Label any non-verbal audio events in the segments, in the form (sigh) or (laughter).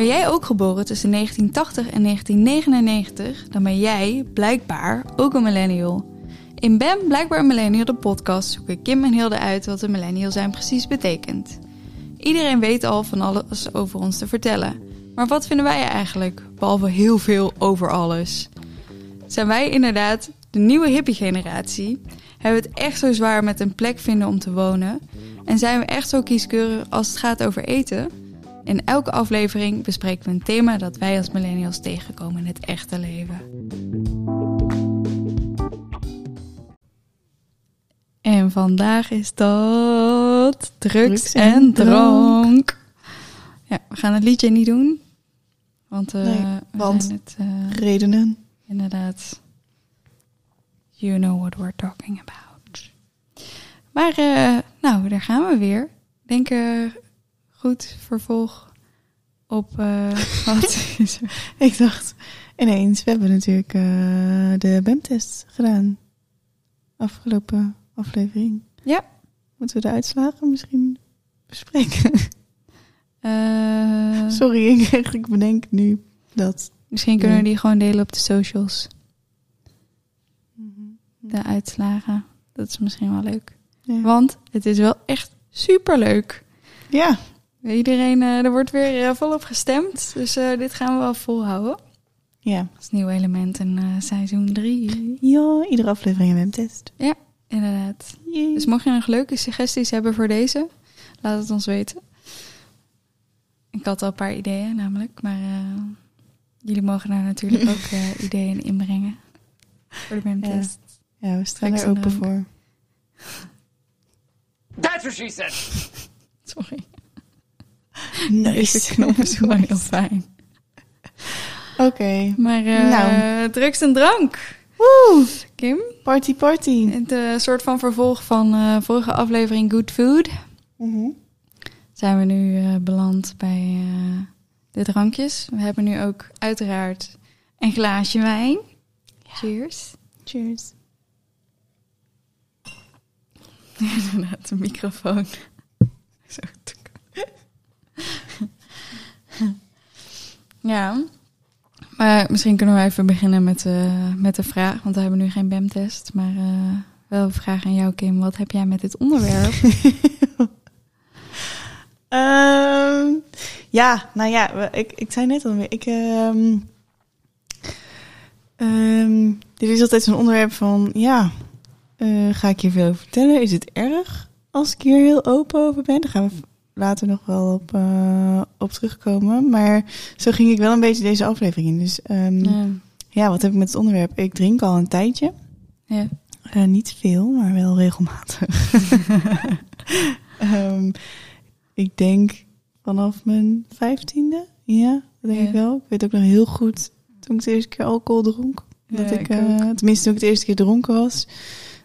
Ben jij ook geboren tussen 1980 en 1999, dan ben jij blijkbaar ook een millennial. In Ben Blijkbaar een Millennial, de podcast, zoeken Kim en Hilde uit wat een millennial zijn precies betekent. Iedereen weet al van alles over ons te vertellen. Maar wat vinden wij eigenlijk, behalve heel veel over alles? Zijn wij inderdaad de nieuwe hippie-generatie? Hebben we het echt zo zwaar met een plek vinden om te wonen? En zijn we echt zo kieskeurig als het gaat over eten? In elke aflevering bespreken we een thema dat wij als millennials tegenkomen in het echte leven. En vandaag is dat drugs, en, en drank. Ja, we gaan het liedje niet doen. Want, eh, Nee, we want- het eh, Redenen. inderdaad. You know what we're talking about. Maar eh, nou, daar gaan we weer. Denk goed vervolg op eh, (laughs) wat is er? Ik dacht ineens, we hebben natuurlijk eh, de BEM-test gedaan. Afgelopen aflevering. Ja. Moeten we de uitslagen misschien bespreken? (laughs) Eh, Sorry, (laughs) ik, ik bedenk nu dat... misschien kunnen we die gewoon delen op de socials. De uitslagen. Dat is misschien wel leuk. Ja. Want het is wel echt super leuk. ja, Iedereen, eh, er wordt weer eh, volop gestemd. Dus eh, dit gaan we wel volhouden. ja. Als nieuw element in eh, seizoen 3. Ja, iedere aflevering een BEM-test. Inderdaad. Yay. Dus mocht je nog leuke suggesties hebben voor deze, laat het ons weten. Ik had al een paar ideeën namelijk, maar eh, jullie mogen daar natuurlijk (laughs) ook eh, ideeën inbrengen. Voor de BEM-test. Ja, we staan er en open voor. That's what she said. (laughs) Sorry. (laughs) Nice. Deze knop is gewoon heel fijn. Oké. Maar eh, Nou. drugs en drank. Woe! Kim? Party, party. Het eh, soort van vervolg van eh vorige aflevering Good Food. Mhm. Zijn we nu beland bij de drankjes. We hebben nu ook uiteraard een glaasje wijn. Cheers. Cheers. (laughs) Inderdaad, een microfoon. Zo. (laughs) ja. Maar misschien kunnen we even beginnen met, eh, met de vraag. Want we hebben nu geen BEM-test. Maar eh, wel een vraag aan jou, Kim. Wat heb jij met dit onderwerp? (laughs) Ehm, ja, nou ja, ik, ik zei net al weer. Ik, ehm, ehm, dit is altijd zo'n onderwerp van, ja, eh, ga ik hier veel vertellen? Is het erg als ik hier heel open over ben? Daar gaan we later nog wel op, eh, op terugkomen. Maar zo ging ik wel een beetje deze aflevering in. Dus ehm, Ja. ja, wat heb ik met het onderwerp? Ik drink al een tijdje. ja. Eh, niet veel, maar wel regelmatig. (laughs) Ehm, ik denk vanaf mijn vijftiende. Ja, dat denk Ja. ik wel. Ik weet ook nog heel goed toen ik de eerste keer alcohol dronk. Dat Ja, ik, ik eh, tenminste toen ik de eerste keer dronken was.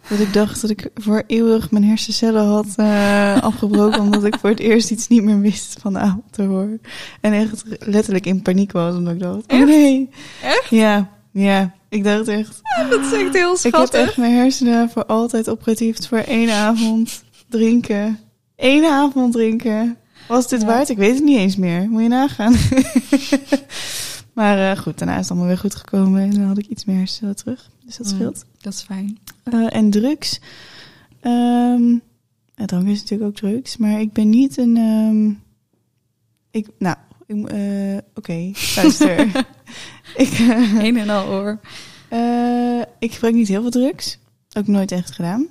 Dat ik dacht dat ik voor eeuwig mijn hersencellen had eh, afgebroken. omdat ik voor het eerst iets niet meer wist van de avond ervoor. En echt letterlijk in paniek was. Omdat ik dacht, oh Echt? nee. Echt? Ja, ja. Ik dacht echt, Dat is echt heel ik heb schattig. echt mijn hersenen voor altijd opgetiefd voor één avond drinken. Eén avond drinken. Was dit Ja. waard? Ik weet het niet eens meer. Moet je nagaan. (laughs) maar eh, goed, daarna is het allemaal weer goed gekomen. En dan had ik iets meer hersenen terug. Dus dat scheelt. Dat is fijn. Eh, en drugs. Ehm ja, drank is natuurlijk ook drugs. Maar ik ben niet een... ehm, ik, nou, eh, oké. (laughs) luister. (laughs) ik... eh, Een en al oor. eh, ik gebruik niet heel veel drugs. Ook nooit echt gedaan.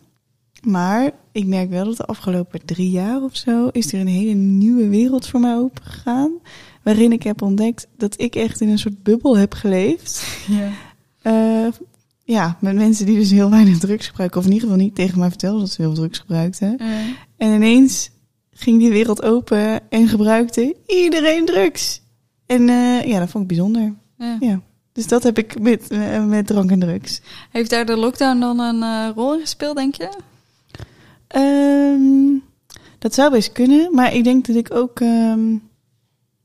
Maar ik merk wel dat de afgelopen drie jaar of zo... is er een hele nieuwe wereld voor mij opengegaan. Waarin ik heb ontdekt dat ik echt in een soort bubbel heb geleefd. Ja. Ja, met mensen die dus heel weinig drugs gebruiken. Of in ieder geval niet tegen mij vertelden dat ze heel veel drugs gebruikten. En ineens ging die wereld open en gebruikte iedereen drugs. En eh, ja, dat vond ik bijzonder. ja. Ja. Dus dat heb ik met, eh, met drank en drugs. Heeft daar de lockdown dan een eh, rol in gespeeld, denk je? Ehm, dat zou best kunnen, maar ik denk dat ik ook, ehm,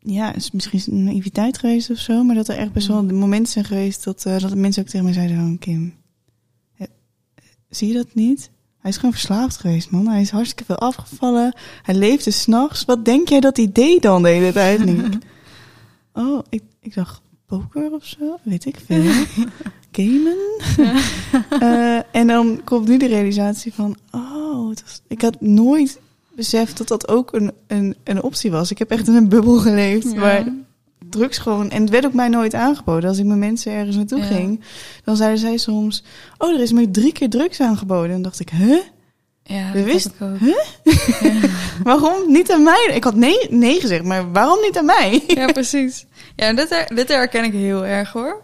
ja, is misschien een naïviteit geweest of zo, maar dat er echt best wel de momenten zijn geweest dat, eh, dat de mensen ook tegen mij zeiden: van, Kim, eh, zie je dat niet? Hij is gewoon verslaafd geweest, man. Hij is hartstikke veel afgevallen. Hij leefde s'nachts. Wat denk jij dat hij deed dan de hele tijd niet? (laughs) Oh, ik, ik dacht poker of zo, weet ik veel. (laughs) Gamen. (laughs) Eh, en dan komt nu de realisatie van, oh, ik had nooit beseft dat dat ook een, een, een optie was. Ik heb echt in een bubbel geleefd Ja. waar drugs gewoon... En het werd ook mij nooit aangeboden. Als ik met mensen ergens naartoe Ja. ging, dan zeiden zij soms... Oh, er is me drie keer drugs aangeboden. En dan dacht ik, huh? Ja, We dat wist- ik ook. (laughs) Waarom niet aan mij? Ik had nee, nee gezegd, maar waarom niet aan mij? Ja, precies. Ja, dit, her- dit herken ik heel erg hoor.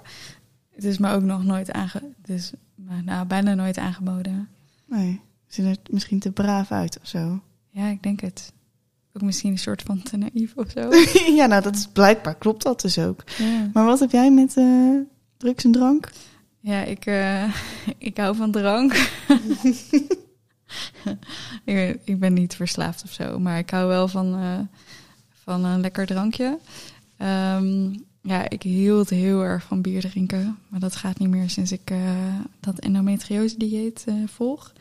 Het is me ook nog nooit aange... Het is me, nou, bijna nooit aangeboden. Nee, ze zien er misschien te braaf uit of zo. Ja, ik denk het. Ook misschien een soort van te naïef of zo. (laughs) ja, nou, dat is blijkbaar klopt dat dus ook. Ja, Maar wat heb jij met eh, drugs en drank? ja ik, eh, (laughs) ik hou van drank. (laughs) ik, ben- ik ben niet verslaafd of zo, maar ik hou wel van, eh, van een lekker drankje. Ehm, ja, ik hield heel erg van bier drinken. Maar dat gaat niet meer sinds ik dat endometriose dieet volg.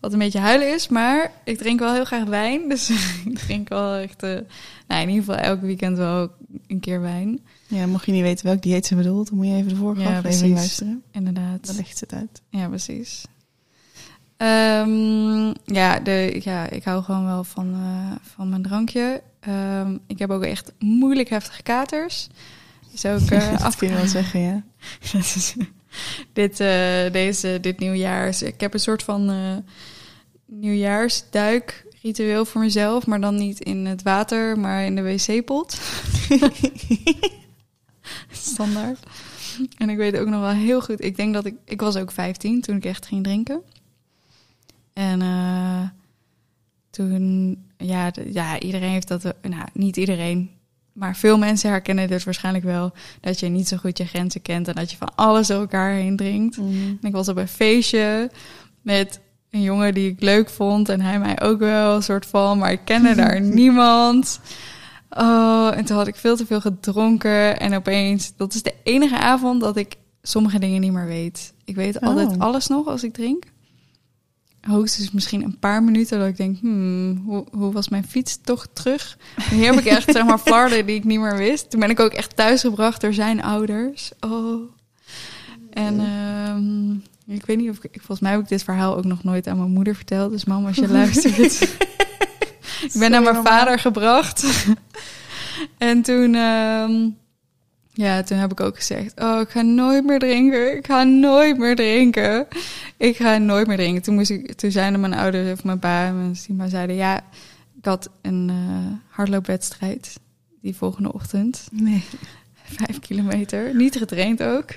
Wat een beetje huilen is, maar ik drink wel heel graag wijn. Dus (laughs) ik drink wel echt, eh, nou, in ieder geval elk weekend wel een keer wijn. Ja, mocht je niet weten welk dieet ze bedoelt, dan moet je even de vorige Ja, aflevering precies. luisteren. Inderdaad. Dan legt ze het uit. Ja, precies. Ehm, ja, de, ja, ik hou gewoon wel van, eh, van mijn drankje. Ehm, ik heb ook echt moeilijk heftige katers. Is ook eh, (laughs) dat kun je wel zeggen, ja. (laughs) Dat is- (laughs) dit, eh, deze, dit nieuwjaar. is- Ik heb een soort van eh nieuwjaarsduikritueel voor mezelf. Maar dan niet in het water, maar in de wc-pot. (laughs) Standaard. En ik weet ook nog wel heel goed. Ik denk dat ik... Ik was ook 15 toen ik echt ging drinken. En eh, toen... Ja, ja, iedereen heeft dat... Nou, niet iedereen. Maar veel mensen herkennen dit waarschijnlijk wel. Dat je niet zo goed je grenzen kent. En dat je van alles door elkaar heen drinkt. En ik was op een feestje met een jongen die ik leuk vond. En hij mij ook wel, een soort van. Maar ik kende (laughs) daar niemand. Oh, en toen had ik veel te veel gedronken. En opeens, dat is de enige avond dat ik sommige dingen niet meer weet. Ik weet altijd Oh. alles nog als ik drink. Hoogstens misschien een paar minuten dat ik denk, hmm, hoe, hoe was mijn fiets toch terug? Hier heb ik echt, zeg maar, flarden die ik niet meer wist. Toen ben ik ook echt thuisgebracht door zijn ouders. Oh. En ehm, ik weet niet of ik, volgens mij heb ik dit verhaal ook nog nooit aan mijn moeder verteld. Dus mam, als je luistert. (laughs) ik ben naar mijn vader gebracht. en toen, ehm, ja, toen heb ik ook gezegd: Oh, ik ga nooit meer drinken. Ik ga nooit meer drinken. Ik ga nooit meer drinken. Toen, moest ik, toen zeiden mijn ouders of mijn pa en mijn Sima zeiden: Ja, ik had een eh, hardloopwedstrijd die volgende ochtend. Nee. (laughs) Vijf kilometer. Niet getraind ook.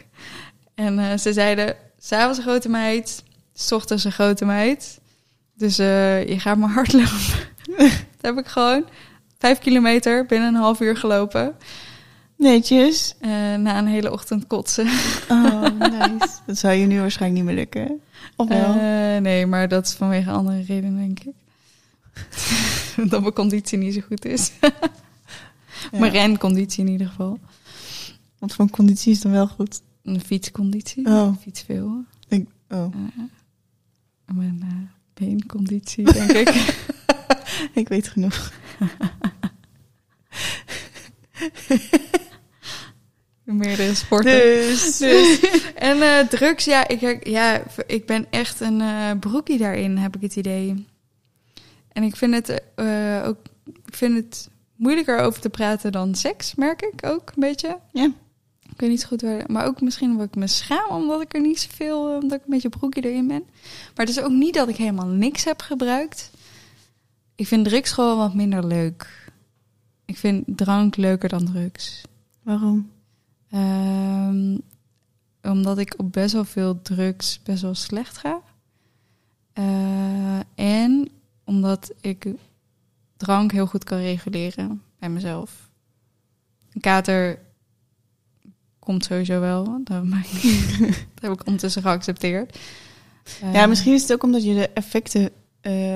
En eh, ze zeiden, s'avonds een grote meid, s ochtends een grote meid. Dus eh, je gaat maar hardlopen. (laughs) dat heb ik gewoon vijf kilometer binnen een half uur gelopen. Netjes. Eh, na een hele ochtend kotsen. Oh, nice. dat zou je nu waarschijnlijk niet meer lukken. Of wel? Eh, nee, maar dat is vanwege andere redenen, denk ik. (laughs) dat mijn conditie niet zo goed is. Ja. Mijn renconditie in ieder geval. Wat voor conditie is dan wel goed? Een fietsconditie. Oh. Fiets veel. Ik, oh. Eh, mijn beenconditie, denk ik. (laughs) ik weet genoeg. (laughs) Meerdere sporten. Dus. (laughs) Dus. En eh, drugs, ja ik, ja, ik ben echt een eh, broekie daarin, heb ik het idee. En ik vind het eh, ook ik vind het moeilijker over te praten dan seks, merk ik ook een beetje. Ja. Ik weet niet goed waar, maar ook misschien omdat ik me schaam, omdat ik er niet zoveel, omdat ik een beetje broekie erin ben. Maar het is ook niet dat ik helemaal niks heb gebruikt. Ik vind drugs gewoon wat minder leuk. Ik vind drank leuker dan drugs. Waarom? Ehm, omdat ik op best wel veel drugs best wel slecht ga. Eh, en omdat ik drank heel goed kan reguleren bij mezelf. Een kater komt sowieso wel. Dat, (laughs) dat heb ik ondertussen geaccepteerd. ja, Eh, misschien is het ook omdat je de effecten,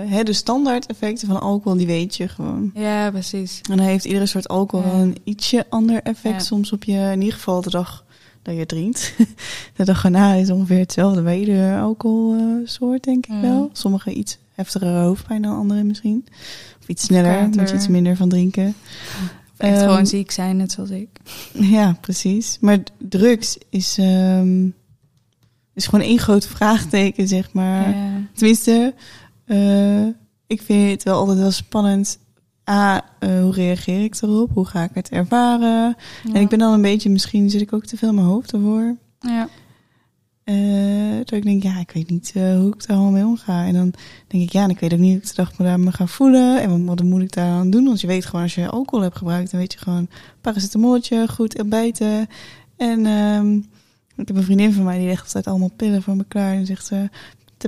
hè, de standaard effecten van alcohol, die weet je gewoon. Ja, precies. En dan heeft iedere soort alcohol Ja. wel een ietsje ander effect Ja. soms op je, in ieder geval de dag dat je drinkt. (laughs) De dag erna is ongeveer hetzelfde bij iedere alcoholsoort, denk ik Ja. wel. Sommige iets heftigere hoofdpijn dan andere misschien. Of iets sneller, Kater. moet je iets minder van drinken. Echt Ehm, gewoon ziek zijn, net zoals ik. (laughs) Ja, precies. Maar drugs is, ehm, is gewoon één groot (laughs) vraagteken, zeg maar. Tenminste, eh, ik vind het wel altijd wel spannend. A, eh, hoe reageer ik erop? Hoe ga ik het ervaren? En ik ben dan een beetje, misschien zit ik ook te veel in mijn hoofd ervoor. Ja. Eh, dat ik denk, ja, ik weet niet hoe ik er allemaal mee omga. En dan denk ik, ja, en ik weet ook niet hoe ik de dag me daar me ga voelen. En wat, wat moet ik daar aan doen? Want je weet gewoon, als je alcohol hebt gebruikt, dan weet je gewoon paracetamolletje, goed ontbijten. En ehm, ik heb een vriendin van mij, die legt altijd allemaal pillen voor me klaar. En zegt ze,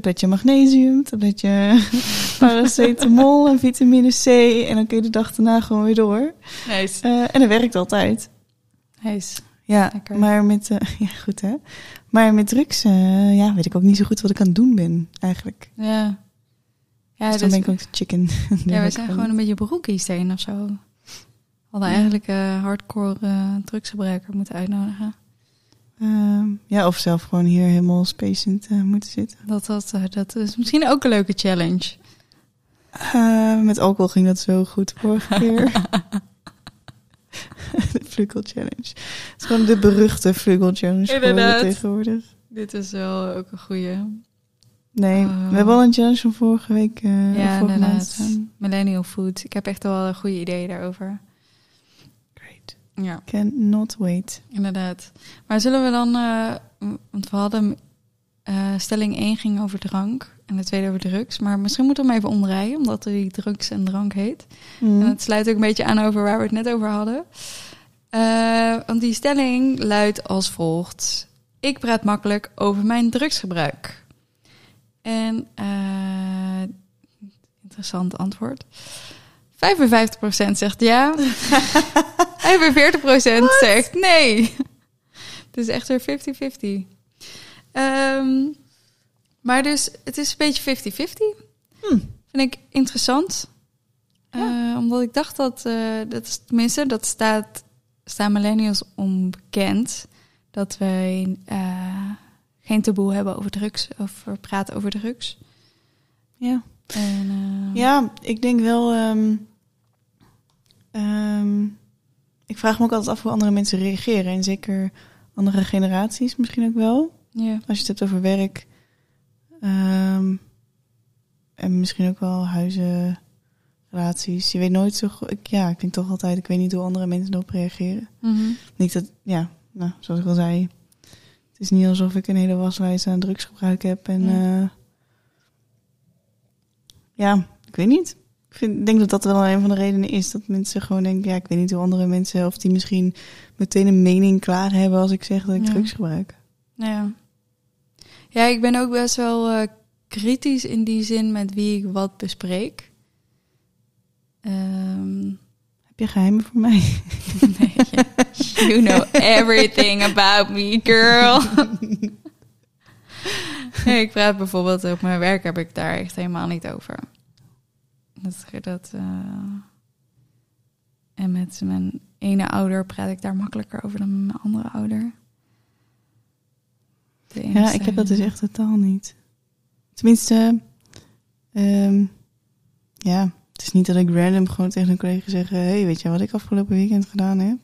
tabletje magnesium, tabletje (laughs) paracetamol en vitamine C. En dan kun je de dag daarna gewoon weer door. Nice. Eh, en dat werkt altijd. Nice. Ja, Lekker. maar met, eh, (laughs) ja, goed hè. Maar met drugs, eh, ja, weet ik ook niet zo goed wat ik aan het doen ben, eigenlijk. Ja. Ja, dus dus, dan ben ik ook de chicken. (laughs) ja, we zijn gewoon een beetje broekies heen of zo. We hadden Ja. eigenlijk hardcore drugsgebruiker moeten uitnodigen. Ehm, ja, of zelf gewoon hier helemaal spacend eh, moeten zitten. Dat, dat, eh, dat is misschien ook een leuke challenge. Eh, met alcohol ging dat zo goed vorige (laughs) keer. (laughs) de Vlugel Challenge. Het is gewoon de beruchte Vlugel Challenge Inderdaad. tegenwoordig. Dit is wel ook een goede. Nee, Oh. we hebben al een challenge van vorige week. eh Ja, inderdaad. Millennial food. Ik heb echt wel een goede ideeën daarover. Ja, Cannot wait. inderdaad. Maar zullen we dan... eh, want we hadden... eh, stelling 1 ging over drank. En de tweede over drugs. Maar misschien moeten we hem even omdraaien. Omdat die drugs en drank heet. Mm. En het sluit ook een beetje aan over waar we het net over hadden. Eh, want die stelling luidt als volgt. Ik praat makkelijk over mijn drugsgebruik. En eh, interessant antwoord. 55% zegt ja. (laughs) 45% zegt nee. Dus echt weer 50-50. Ehm, maar dus, het is een beetje 50-50. Hm. Vind ik interessant. Ja. Eh, omdat ik dacht dat, eh, dat is tenminste, dat staat, staan millennials onbekend. Dat wij eh, geen taboe hebben over drugs, over praten over drugs. Ja. En, eh, Ja, ik denk wel. ehm, ehm, ik vraag me ook altijd af hoe andere mensen reageren. En zeker andere generaties misschien ook wel. ja. Als je het hebt over werk. ehm, en misschien ook wel huizen, relaties. Je weet nooit zo goed. ik- Ja, ik denk toch altijd, ik weet niet hoe andere mensen erop reageren. Mhm. Niet dat, ja, nou, zoals ik al zei. Het is niet alsof ik een hele waslijst aan drugsgebruik heb. En Ja. ja, ja ik weet niet. Ik vind, denk dat dat wel een van de redenen is. Dat mensen gewoon denken, ja, ik weet niet hoe andere mensen... of die misschien meteen een mening klaar hebben als ik zeg dat ik Ja. drugs gebruik. Ja. ja, ik ben ook best wel eh, kritisch in die zin met wie ik wat bespreek. Ehm, Heb je geheimen voor mij? (laughs) nee, you know everything about me, girl. (laughs) (laughs) nee, ik praat bijvoorbeeld op mijn werk heb ik daar echt helemaal niet over. Dat, dat, eh, en met mijn ene ouder praat ik daar makkelijker over dan met mijn andere ouder. De Ja, ik heb dat dus echt totaal niet. Tenminste, ehm, ja, het is niet dat ik random gewoon tegen een collega zeg... hey, weet je wat ik afgelopen weekend gedaan heb?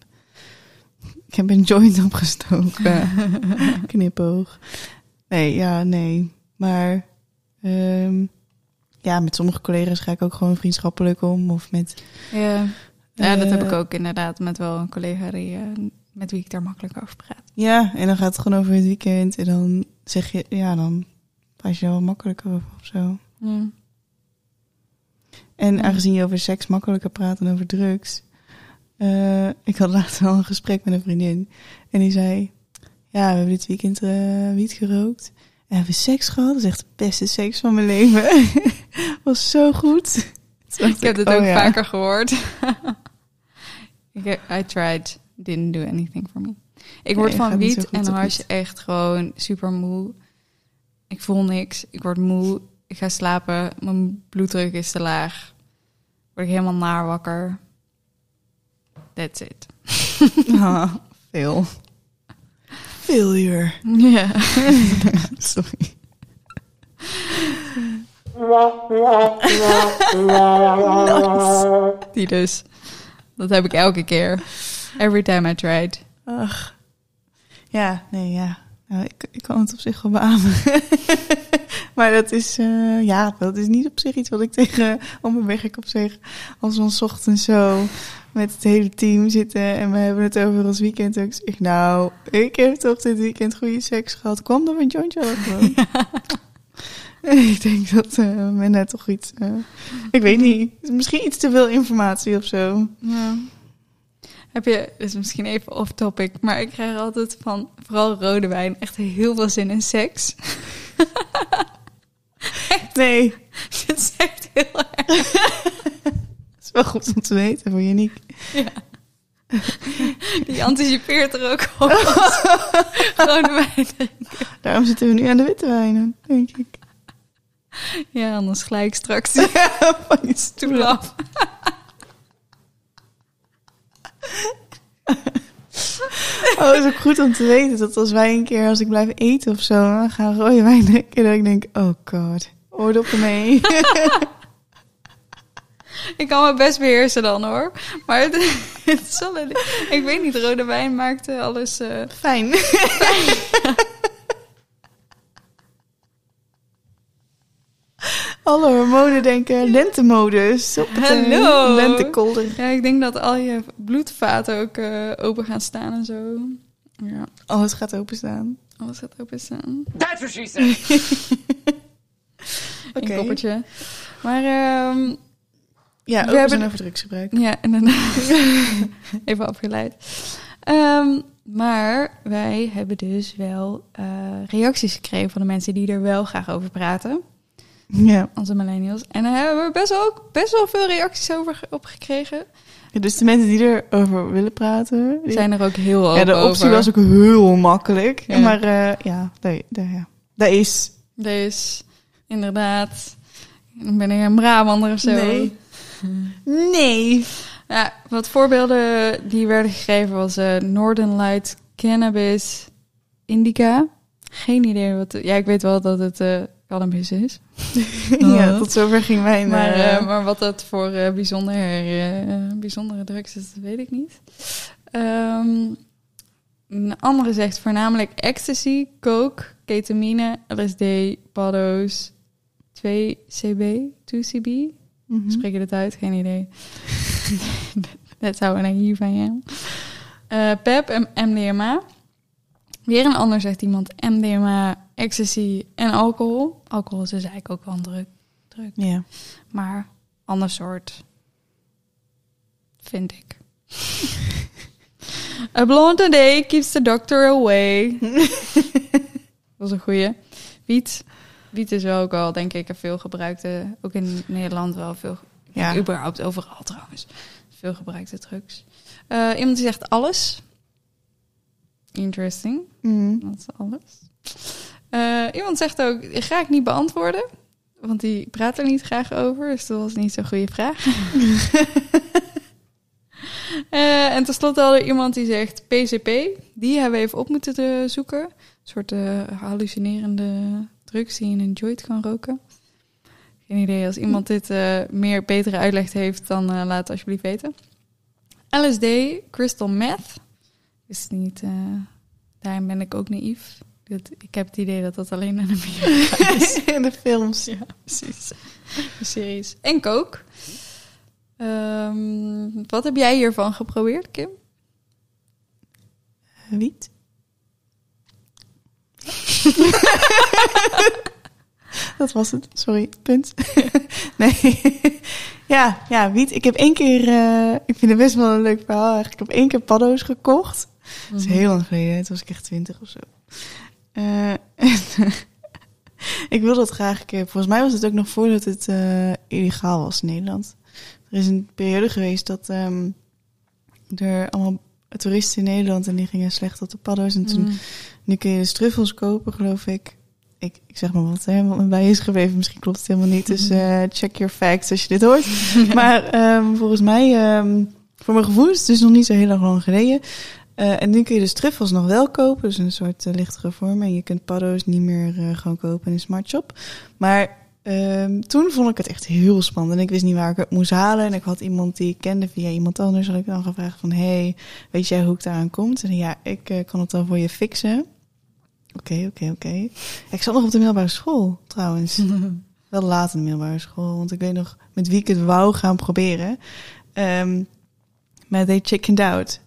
Ik heb een joint opgestoken. (laughs) Knipoog. Nee, ja, nee. Maar ehm, ja, met sommige collega's ga ik ook gewoon vriendschappelijk om. Of met... Ja, ja dat heb eh, ik ook inderdaad met wel een collega die, eh, met wie ik daar makkelijk over praat. Ja, en dan gaat het gewoon over het weekend. En dan zeg je, ja, dan praat je wel makkelijker over of zo. Ja. En aangezien je over seks makkelijker praat dan over drugs. eh, ik had laatst wel een gesprek met een vriendin. En die zei: Ja, we hebben dit weekend eh, wiet gerookt. En hebben seks gehad. Dat is echt de beste seks van mijn leven. (laughs) Was zo goed. (laughs) Ik heb dit oh ook ja. vaker gehoord. (laughs) I tried, didn't do anything for me. Ik word Nee, van wiet en hash wiet. echt gewoon super moe. Ik voel niks, ik word moe, ik ga slapen, mijn bloeddruk is te laag. Word ik helemaal naar wakker. That's it. Ah, veel. Failure. Ja. (laughs) Sorry. Die dus. Dat heb ik elke keer. Every time I tried. Ach. Ja, nee, ja. Nou, ik, ik kan het op zich wel beamen. (laughs) maar dat is, eh, ja, dat is niet op zich iets wat ik tegen op mijn werk op zich. Als we ons ochtends zo met het hele team zitten en we hebben het over ons weekend. En ik zeg, nou, ik heb toch dit weekend goede seks gehad. Kwam dan jointje wel gewoon. ik denk dat uh, men net toch iets, uh, ik weet niet, misschien iets te veel informatie of zo. Ja. Heb je, dus misschien even off topic, maar ik krijg altijd van vooral rode wijn echt heel veel zin in seks. nee. Het is echt heel erg. (laughs) Wel goed om te weten voor Janiek. Ja. (laughs) Die anticipeert er ook op. rode wijn drinken. Daarom zitten we nu aan de witte wijnen, denk ik. Ja, anders gelijk straks (laughs) van je stoel af. Oh, het is ook goed om te weten dat als wij een keer, als ik blijf eten of zo, dan gaan rode wijn drinken, dat ik denk, oh god, oordoppen mee. (laughs) (laughs) ik kan me best beheersen dan hoor. Maar het, (laughs) het is wel een- ik weet niet, rode wijn maakt eh, alles eh, Fijn. (laughs) Alle hormonen denken lentemodus. Hallo. Lentekolder. Ja, ik denk dat al je bloedvaten ook eh, open gaan staan en zo. Ja, Alles gaat openstaan. alles gaat open staan. That's what she said. Oké. Een koppertje. Maar ehm, Ja, We open hebben- over drugsgebruik. ja, inderdaad. (laughs) Even afgeleid. Ehm, maar wij hebben dus wel eh, reacties gekregen van de mensen die er wel graag over praten. Ja. Onze millennials. En daar hebben we best wel, ook best wel veel reacties over op gekregen. Ja, Dus de mensen die erover willen praten. die- Zijn er ook heel open ja, de optie over. was ook heel makkelijk. Ja. Maar eh, ja, daar, daar, ja, daar is. Inderdaad, dan ben ik een Brabander of zo. Nee. Nee. Ja, wat voorbeelden die werden gegeven was eh, Northern Light Cannabis Indica. Geen idee wat... Ja, ik weet wel dat het eh cannabis is. (laughs) ja, tot zover ging mijn... Maar, eh, maar wat dat voor bijzonder, bijzondere drugs is, dat weet ik niet. Ehm, een andere zegt voornamelijk ecstasy, coke, ketamine, LSD, paddo's, 2CB, 2CB. Mhm. Spreek je dat uit? Geen idee. (laughs) Dat zou een hier van. Eh PEP en MDMA. Weer een ander zegt iemand MDMA, ecstasy en alcohol. Alcohol is dus eigenlijk ook wel een druk, druk. Ja. maar ander soort. Vind ik. (laughs) A blonde day keeps the doctor away. (laughs) Dat is een goeie. Wiet. Wiet is ook wel, denk ik, een veel gebruikte... Ook in Nederland wel veel... Ja. Überhaupt overal trouwens. Veel gebruikte drugs. Eh, iemand die zegt alles. Interesting. Mhm. Dat is alles. Eh, iemand zegt ook, ga ik niet beantwoorden. Want die praat er niet graag over. Dus dat was niet zo'n goede vraag. (laughs) Eh, en tenslotte had er iemand die zegt PCP. Die hebben we even op moeten zoeken. Een soort hallucinerende drugs die je in een joint kan roken. Geen idee. Als iemand dit eh, meer betere uitleg heeft, dan eh, laat het alsjeblieft weten. LSD, crystal meth. Is niet... eh, daarin ben ik ook naïef. Dat, ik heb het idee dat dat alleen in Amerika (laughs) is. In de films. ja, precies. De series. En coke. Ehm, wat heb jij hiervan geprobeerd, Kim? Wiet. (laughs) Dat was het. Sorry. Punt. (laughs) nee. ja, ja, wiet. Ik heb één keer... eh, ik vind het best wel een leuk verhaal eigenlijk. Ik heb één keer paddo's gekocht. Dat is heel lang geleden. Toen was ik echt twintig of zo. Eh, (laughs) en, ik wil dat graag een keer. Volgens mij was het ook nog voordat het eh, illegaal was in Nederland. Er is een periode geweest dat ehm, er allemaal toeristen in Nederland en die gingen slecht op de paddo's. En toen, Mm. Nu kun je dus truffels kopen, geloof ik. Ik, ik zeg maar wat, hè, me bij is gebleven. Misschien klopt het helemaal niet. Dus (laughs) eh, check your facts als je dit hoort. (laughs) Maar ehm, volgens mij, ehm, voor mijn gevoel is het dus nog niet zo heel erg lang geleden. Eh, en nu kun je dus truffels nog wel kopen. Dus een soort eh, lichtere vorm. En je kunt paddo's niet meer eh, gewoon kopen in een smartshop. Maar ehm, toen vond ik het echt heel spannend. En ik wist niet waar ik het moest halen. En ik had iemand die ik kende via iemand anders. Had ik dan gevraagd van, hey, weet jij hoe ik daaraan kom? En ja, ik kan het dan voor je fixen. Oké, oké, oké. Ik zat nog op de middelbare school, trouwens. (laughs) Wel laat in de middelbare school. Want ik weet nog met wie ik het wou gaan proberen. Ehm maar they chickened out.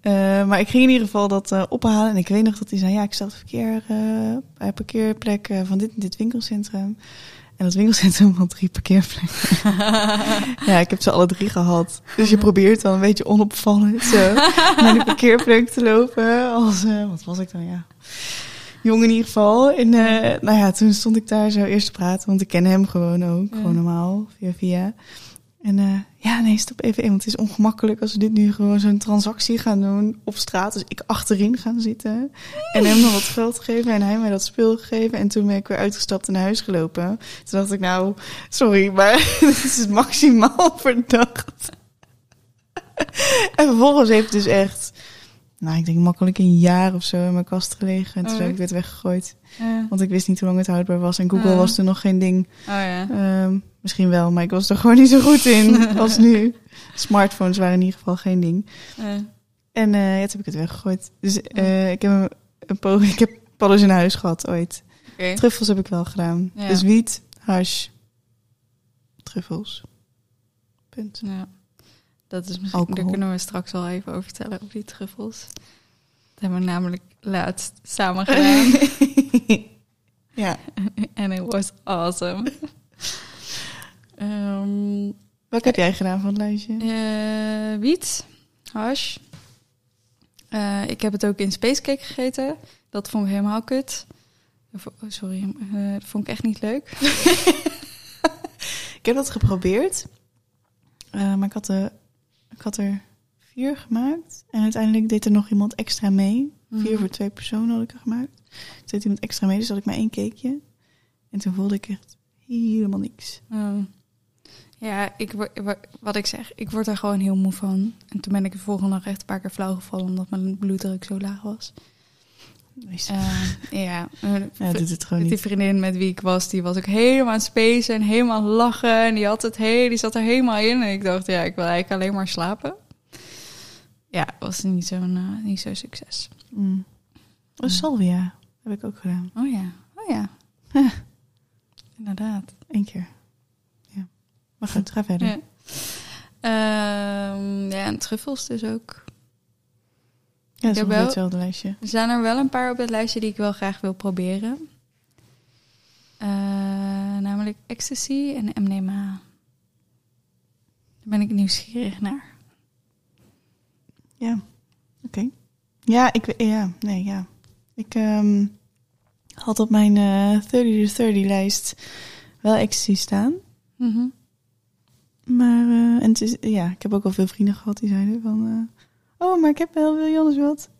Eh, maar ik ging in ieder geval dat eh, ophalen. En ik weet nog dat hij zei, ja, ik sta op verkeer, eh, bij parkeerplek van dit en dit winkelcentrum. En dat winkelcentrum had drie parkeerplekken. (laughs) ja, ik heb ze alle drie gehad. Dus je probeert dan een beetje onopvallend zo naar die (laughs) parkeerplek te lopen. Als, wat was ik dan, ja. Jong in ieder geval. En eh, nou ja, toen stond ik daar zo eerst te praten. Want ik ken hem gewoon ook. Ja. Gewoon normaal, via via. En eh, ja, nee, stop even in. Want het is ongemakkelijk als we dit nu gewoon zo'n transactie gaan doen op straat. Dus ik achterin gaan zitten. En hem dan wat geld geven. En hij mij dat spul gegeven. En toen ben ik weer uitgestapt en naar huis gelopen. Toen dacht ik, nou, sorry, maar (laughs) dit is het maximaal (laughs) verdacht. en vervolgens heeft het dus echt, nou, ik denk makkelijk een jaar of zo in mijn kast gelegen. En toen Oh, heb ik werd weggegooid. Ja. Want ik wist niet hoe lang het houdbaar was. En Google Ja. was toen nog geen ding. Oh ja. Ehm, misschien wel, maar ik was er (laughs) gewoon niet zo goed in (laughs) als nu. Smartphones waren in ieder geval geen ding. En ja, toen heb ik het weggegooid. Dus eh, ik heb een, een poging. (laughs) Ik heb paddo's in huis gehad ooit. Truffels heb ik wel gedaan. Dus wiet, hash, truffels. Punt. Ja. Dat is misschien, Alcohol. daar kunnen we straks wel even over vertellen, over die truffels. Dat hebben we namelijk laatst samen gedaan. (laughs) ja. (laughs) En it was awesome. (laughs) Ehm, Wat heb jij gedaan van het lijstje? eh, wiet, hash. Eh, ik heb het ook in Spacecake gegeten. Dat vond ik helemaal kut. Oh, sorry, eh, dat vond ik echt niet leuk. Ik heb dat geprobeerd. Maar ik had, er, ik had er vier gemaakt. En uiteindelijk deed er nog iemand extra mee. Vier Mhm. voor twee personen had ik er gemaakt. Toen deed iemand extra mee, dus had ik maar één cakeje. En toen voelde ik echt helemaal niks. Oh. Ja, ik, wat ik zeg, ik word er gewoon heel moe van. En toen ben ik de volgende dag echt een paar keer flauw gevallen omdat mijn bloeddruk zo laag was. Nice. Eh, ja, eh, ja, doet het gewoon die niet. vriendin met wie ik was, die was ook helemaal aan het spacen en helemaal lachen. En die, had het he die zat er helemaal in. En ik dacht, ja, ik wil eigenlijk alleen maar slapen. Ja, was niet zo'n eh, niet zo'n succes. Mm. Oh, salvia heb ik ook gedaan. Oh ja, oh ja. Ja. (laughs) Inderdaad. Eén keer. Ja. Maar goed, ga verder. Ja. Ehm, ja, en truffels dus ook. Ja, dat is wel- hetzelfde lijstje. Er zijn er wel een paar op het lijstje die ik wel graag wil proberen. Eh, namelijk ecstasy en MDMA. Daar ben ik nieuwsgierig naar. Ja, oké. Ja, ik ja, nee, ja. Ik ehm, had op mijn eh 30 to 30 lijst wel ecstasy staan. Mhm. Maar, eh, en het is, ja, ik heb ook al veel vrienden gehad die zeiden van, oh, maar ik heb wel, anders wat?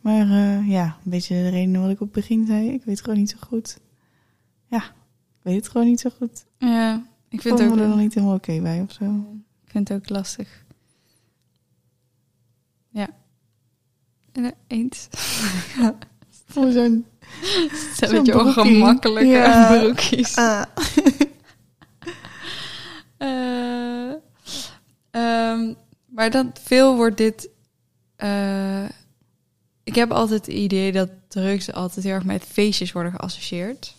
Maar eh, ja, een beetje de reden wat ik op het begin zei, ik weet het gewoon niet zo goed. Ja, ik weet het gewoon niet zo goed. Ja, ik vind, het me er nog ook, niet helemaal oké bij of zo. ik vind het ook lastig. Ja. En, eens. (laughs) Voor zo'n... (laughs) Zo'n broekie. ongemakkelijke Ja. (laughs) broekjes. Ah. Eh, ehm, maar dan veel wordt dit. Eh, ik heb altijd het idee dat drugs altijd heel erg met feestjes worden geassocieerd.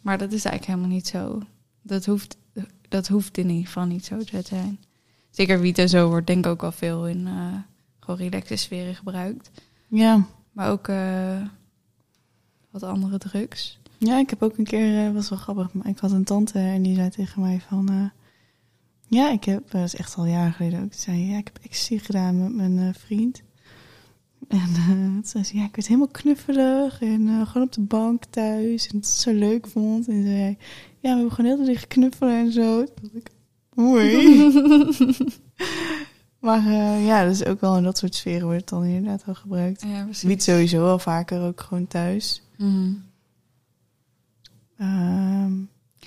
Maar dat is eigenlijk helemaal niet zo. Dat hoeft, dat hoeft in ieder geval niet zo te zijn. Zeker wiet en zo wordt denk ik ook al veel in eh gewoon relaxe sferen gebruikt. Ja. Maar ook eh, wat andere drugs. Ja, ik heb ook een keer, was wel grappig, maar ik had een tante en die zei tegen mij van, ja, ik heb, dat is echt al jaren geleden ook, zei, ja, ik heb ecstasy gedaan met mijn eh, vriend. En eh, toen zei ze, ja, ik werd helemaal knuffelig en eh, gewoon op de bank thuis en het zo leuk vond. En zei ja, we hebben gewoon heel de tijd knuffelen en zo. Toen dacht ik, oei. (laughs) maar eh, ja, dus ook wel in dat soort sferen wordt het dan inderdaad wel gebruikt. Ja. Wiet sowieso wel vaker, ook gewoon thuis. Ehm,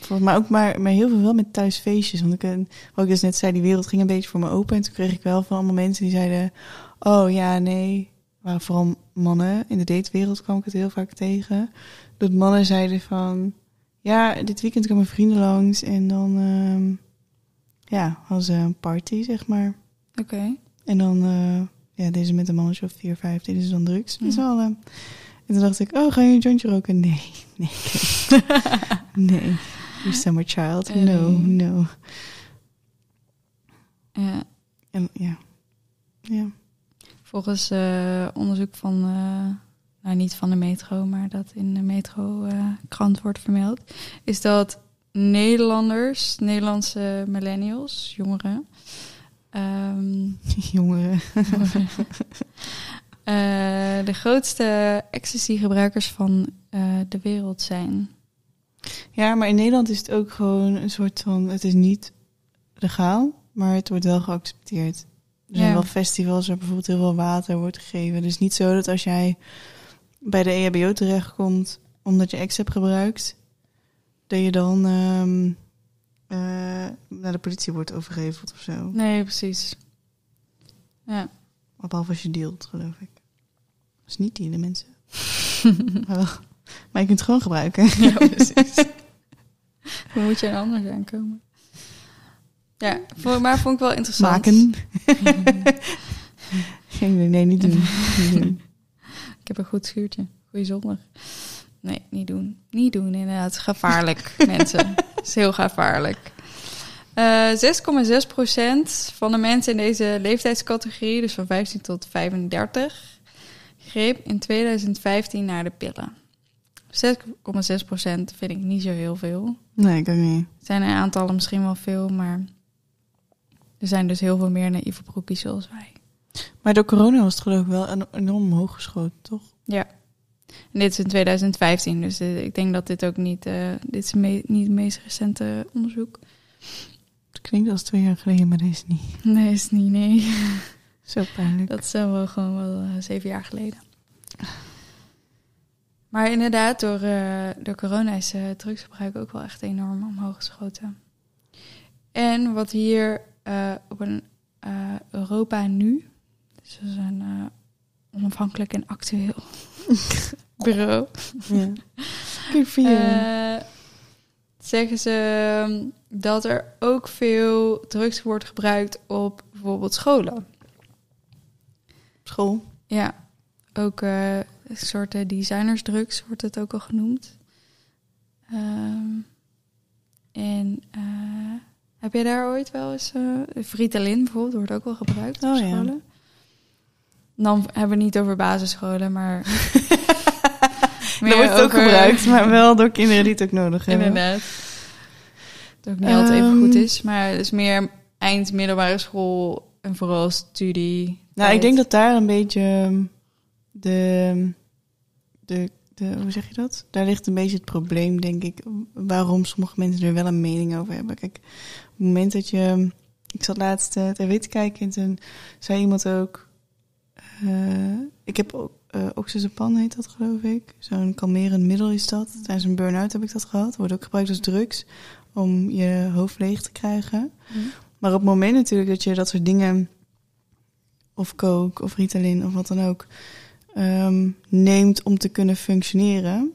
volgens mij ook maar, maar heel veel wel met thuisfeestjes. Want ik, eh, wat ik dus net zei, die wereld ging een beetje voor me open. En toen kreeg ik wel van allemaal mensen die zeiden... Oh ja, nee. waren vooral mannen. In de datewereld kwam ik het heel vaak tegen. Dat mannen zeiden van... ja, dit weekend komen vrienden langs en dan ehm, ja, hadden ze een party, zeg maar. Oké. En dan, eh, ja, deze met een mannetje of vier, vijf, deden ze dan drugs met z'n allen. En toen dacht ik, oh, ga je een jointje roken? Nee, nee, (laughs) nee. You summer child, no, no. Ja. En ja, ja. Volgens eh, onderzoek van, eh, nou niet van de metro, maar dat in de metro eh, krant wordt vermeld, is dat Nederlanders, Nederlandse millennials, jongeren, ehm, (laughs) Jongeren. (laughs) eh, de grootste ecstasy-gebruikers van de wereld zijn. Ja, maar in Nederland is het ook gewoon een soort van, het is niet legaal, maar het wordt wel geaccepteerd. Er zijn Ja. wel festivals waar bijvoorbeeld heel veel water wordt gegeven. Dus niet zo dat als jij bij de EHBO terechtkomt omdat je ex hebt gebruikt, dat je dan ehm, eh, naar de politie wordt overgeheveld of zo. Nee, precies. Ja. Behalve als je dealt, geloof ik. Dus niet die de mensen. (laughs) maar, wel- maar je kunt het gewoon gebruiken. Ja, precies. (laughs) Hoe moet je er anders aankomen? Ja, vo- maar vond ik wel interessant. Maken. (laughs) Idee, nee, niet doen. Niet doen. (laughs) Ik heb een goed schuurtje. Goeie zondag. Nee, niet doen. Niet doen, inderdaad. Gevaarlijk, mensen. Het is heel gevaarlijk. Eh 6,6% van de mensen in deze leeftijdscategorie, dus van 15 tot 35, greep in 2015 naar de pillen. 6,6% vind ik niet zo heel veel. Nee, ik ook niet. Er zijn een aantallen misschien wel veel, maar er zijn dus heel veel meer naïeve broekies zoals wij. Maar door corona was het geloof ik wel en- enorm omhoog geschoten, toch? Ja. En dit is in 2015, dus eh, ik denk dat dit ook niet, eh, dit is me- niet het meest recente onderzoek. Het klinkt als twee jaar geleden, maar dat is niet. Nee, is niet, nee. Zo pijnlijk. Dat is wel gewoon wel eh, zeven jaar geleden. Maar inderdaad, door, eh, door corona is eh drugsgebruik ook wel echt enorm omhoog geschoten. En wat hier eh, op een Europa nu, dus dat is een onafhankelijk en actueel (laughs) bureau, Ja. Zeggen ze ehm, dat er ook veel drugs wordt gebruikt op bijvoorbeeld scholen. School. Ja, ook soorten designersdrugs wordt het ook al genoemd. Ehm, en eh, heb je daar ooit wel eens... Ritalin bijvoorbeeld wordt ook wel gebruikt op Oh, ja. scholen. Dan hebben we het niet over basisscholen, maar... (laughs) (laughs) Er wordt het ook gebruikt, maar wel door kinderen die het ook nodig hebben. Inderdaad. Dat ook niet altijd even Ehm. goed is. Maar het is meer eind middelbare school en vooral studie. Nou, ik denk dat daar een beetje ehm, de, de, de, hoe zeg je dat? Daar ligt een beetje het probleem, denk ik, waarom sommige mensen er wel een mening over hebben. Kijk, op het moment dat je, ik zat laatst uh, tv te kijken en toen zei iemand ook, eh, ik heb ook, uh, oxazepam heet dat geloof ik, zo'n kalmerend middel is dat. Tijdens een burn-out heb ik dat gehad, wordt ook gebruikt als drugs om je hoofd leeg te krijgen. Mm. Maar op het moment natuurlijk dat je dat soort dingen of coke of Ritalin of wat dan ook um, neemt om te kunnen functioneren.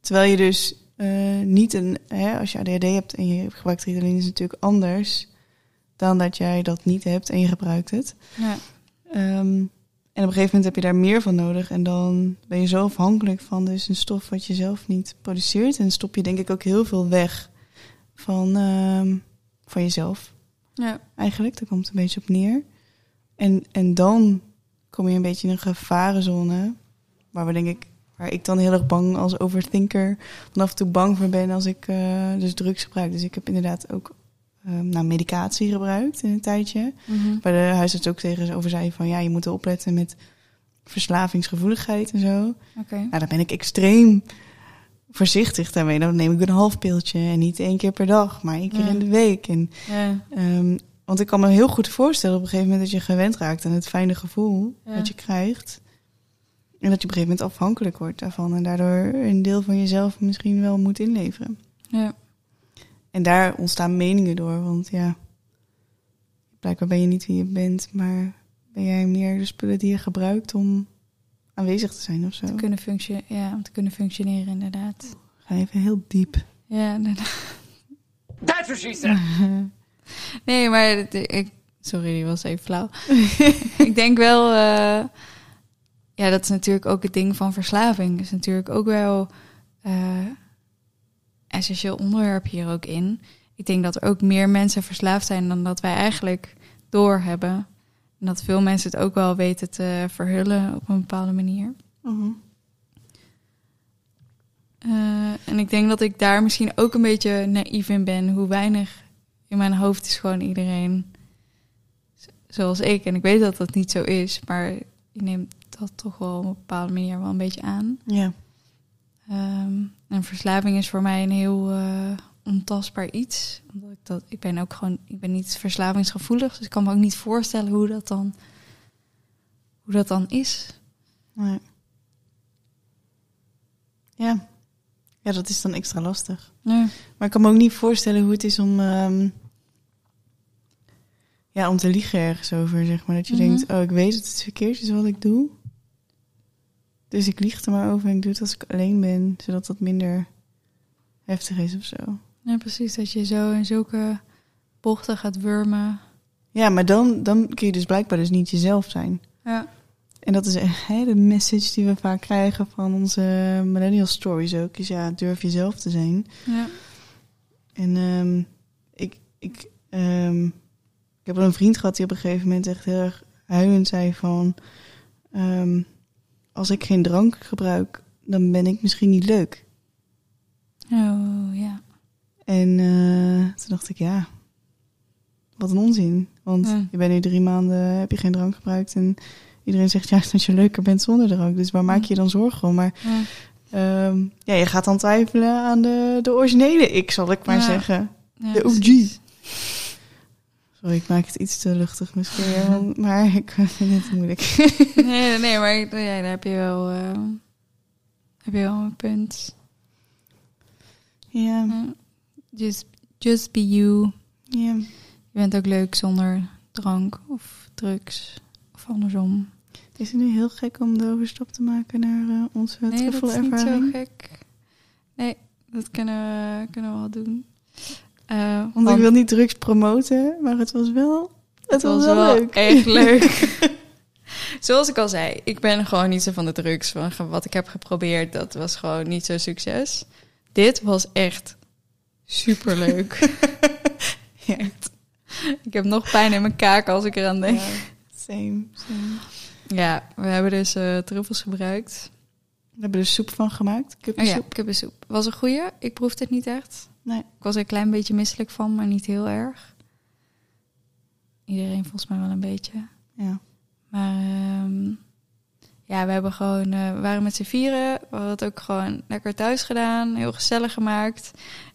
Terwijl je dus uh, niet een, hè, als je ADHD hebt en je gebruikt Ritalin is het natuurlijk anders dan dat jij dat niet hebt en je gebruikt het. Ja. Um, en op een gegeven moment heb je daar meer van nodig en dan ben je zo afhankelijk van dus een stof wat je zelf niet produceert en stop je denk ik ook heel veel weg van, um, van jezelf. Ja. Eigenlijk, daar komt het een beetje op neer. En, en dan kom je een beetje in een gevarenzone. Waar we denk ik, waar ik dan heel erg bang als overthinker van af en toe bang voor ben als ik uh, dus drugs gebruik. Dus ik heb inderdaad ook um, nou, medicatie gebruikt in een tijdje. Mm-hmm. Waar de huisarts ook tegen over zei van ja, je moet opletten met verslavingsgevoeligheid en zo. Oké. Okay. Nou, daar ben ik extreem voorzichtig daarmee. Dan neem ik een half piltje en niet één keer per dag, maar één keer Ja. in de week. En Ja. Um, want ik kan me heel goed voorstellen op een gegeven moment dat je gewend raakt aan het fijne gevoel Ja. dat je krijgt. En dat je op een gegeven moment afhankelijk wordt daarvan. En daardoor een deel van jezelf misschien wel moet inleveren. Ja. En daar ontstaan meningen door. Want ja, blijkbaar ben je niet wie je bent. Maar ben jij meer de spullen die je gebruikt om aanwezig te zijn of zo. Te kunnen functioneren, ja, om te kunnen functioneren inderdaad. Ga even heel diep. Ja, nee. That's what she said. (laughs) Nee, maar ik, sorry, die was even flauw. (laughs) ik denk wel, eh, ja, dat is natuurlijk ook het ding van verslaving. is natuurlijk ook wel eh essentieel onderwerp hier ook in. Ik denk dat er ook meer mensen verslaafd zijn dan dat wij eigenlijk doorhebben. En dat veel mensen het ook wel weten te verhullen op een bepaalde manier. Mhm. Eh, en ik denk dat ik daar misschien ook een beetje naïef in ben. Hoe weinig in mijn hoofd is gewoon iedereen zoals ik. En ik weet dat dat niet zo is, maar ik neem dat toch wel op een bepaalde manier wel een beetje aan. Ja. Ehm, en verslaving is voor mij een heel eh, ontastbaar iets. Omdat ik, dat, ik ben ook gewoon, ik ben niet verslavingsgevoelig, dus ik kan me ook niet voorstellen hoe dat dan, hoe dat dan is. Nee. Ja. Ja, dat is dan extra lastig. Ja. Maar ik kan me ook niet voorstellen hoe het is om, ehm, ja, om te liegen ergens over, zeg maar. Dat je Mhm. denkt, oh, ik weet dat het verkeerd is wat ik doe. Dus ik lieg er maar over en ik doe het als ik alleen ben, zodat dat minder heftig is of zo. ja, precies. Dat je zo in zulke bochten gaat wurmen. Ja, maar dan, dan kun je dus blijkbaar dus niet jezelf zijn. Ja. En dat is echt hè, de message die we vaak krijgen van onze millennial stories ook. Is ja, durf jezelf te zijn. Ja. En ehm, ik, ik, ehm, ik heb wel een vriend gehad die op een gegeven moment echt heel erg huilend zei van... ehm, als ik geen drank gebruik, dan ben ik misschien niet leuk. Oh, ja. En eh, toen dacht ik, ja, wat een onzin. Want Ja. je bent nu drie maanden, heb je geen drank gebruikt... en iedereen zegt juist dat je leuker bent zonder drank. Dus waar maak je dan zorgen om? Maar Ja. ehm, ja, je gaat dan twijfelen aan de, de originele ik, zal ik maar Ja. zeggen. Ja, De OG. Sorry, ik maak het iets te luchtig misschien. maar ik (laughs) vind het moeilijk. Nee, nee, maar ja, daar heb je wel, eh, heb je wel een punt. ja, Ja. Just, just be you. ja. Je bent ook leuk zonder drank of drugs of andersom. Is het nu heel gek om de overstap te maken naar eh, onze nee, dat is niet zo gek. Nee, dat kunnen we, kunnen we wel doen. Want ik wil niet drugs promoten, maar het was wel, het, was, wel, leuk. echt leuk. (laughs) Zoals ik al zei, ik ben gewoon niet zo van de drugs. Van wat ik heb geprobeerd, dat was gewoon niet zo'n succes. Dit was echt superleuk. Ja. (laughs) (laughs) Echt. Ik heb nog pijn in mijn kaak als ik eraan denk. Ja, same, same. Ja, we hebben dus eh truffels gebruikt. We hebben er soep van gemaakt. Oh ja, Kippensoep. kippensoep. Was een goeie. Ik proefde het niet echt. Nee. Ik was er een klein beetje misselijk van, maar niet heel erg. Iedereen volgens mij wel een beetje. Ja. Maar ehm, ja, we hebben gewoon, eh, we waren met z'n vieren. We hadden het ook gewoon lekker thuis gedaan. Heel gezellig gemaakt.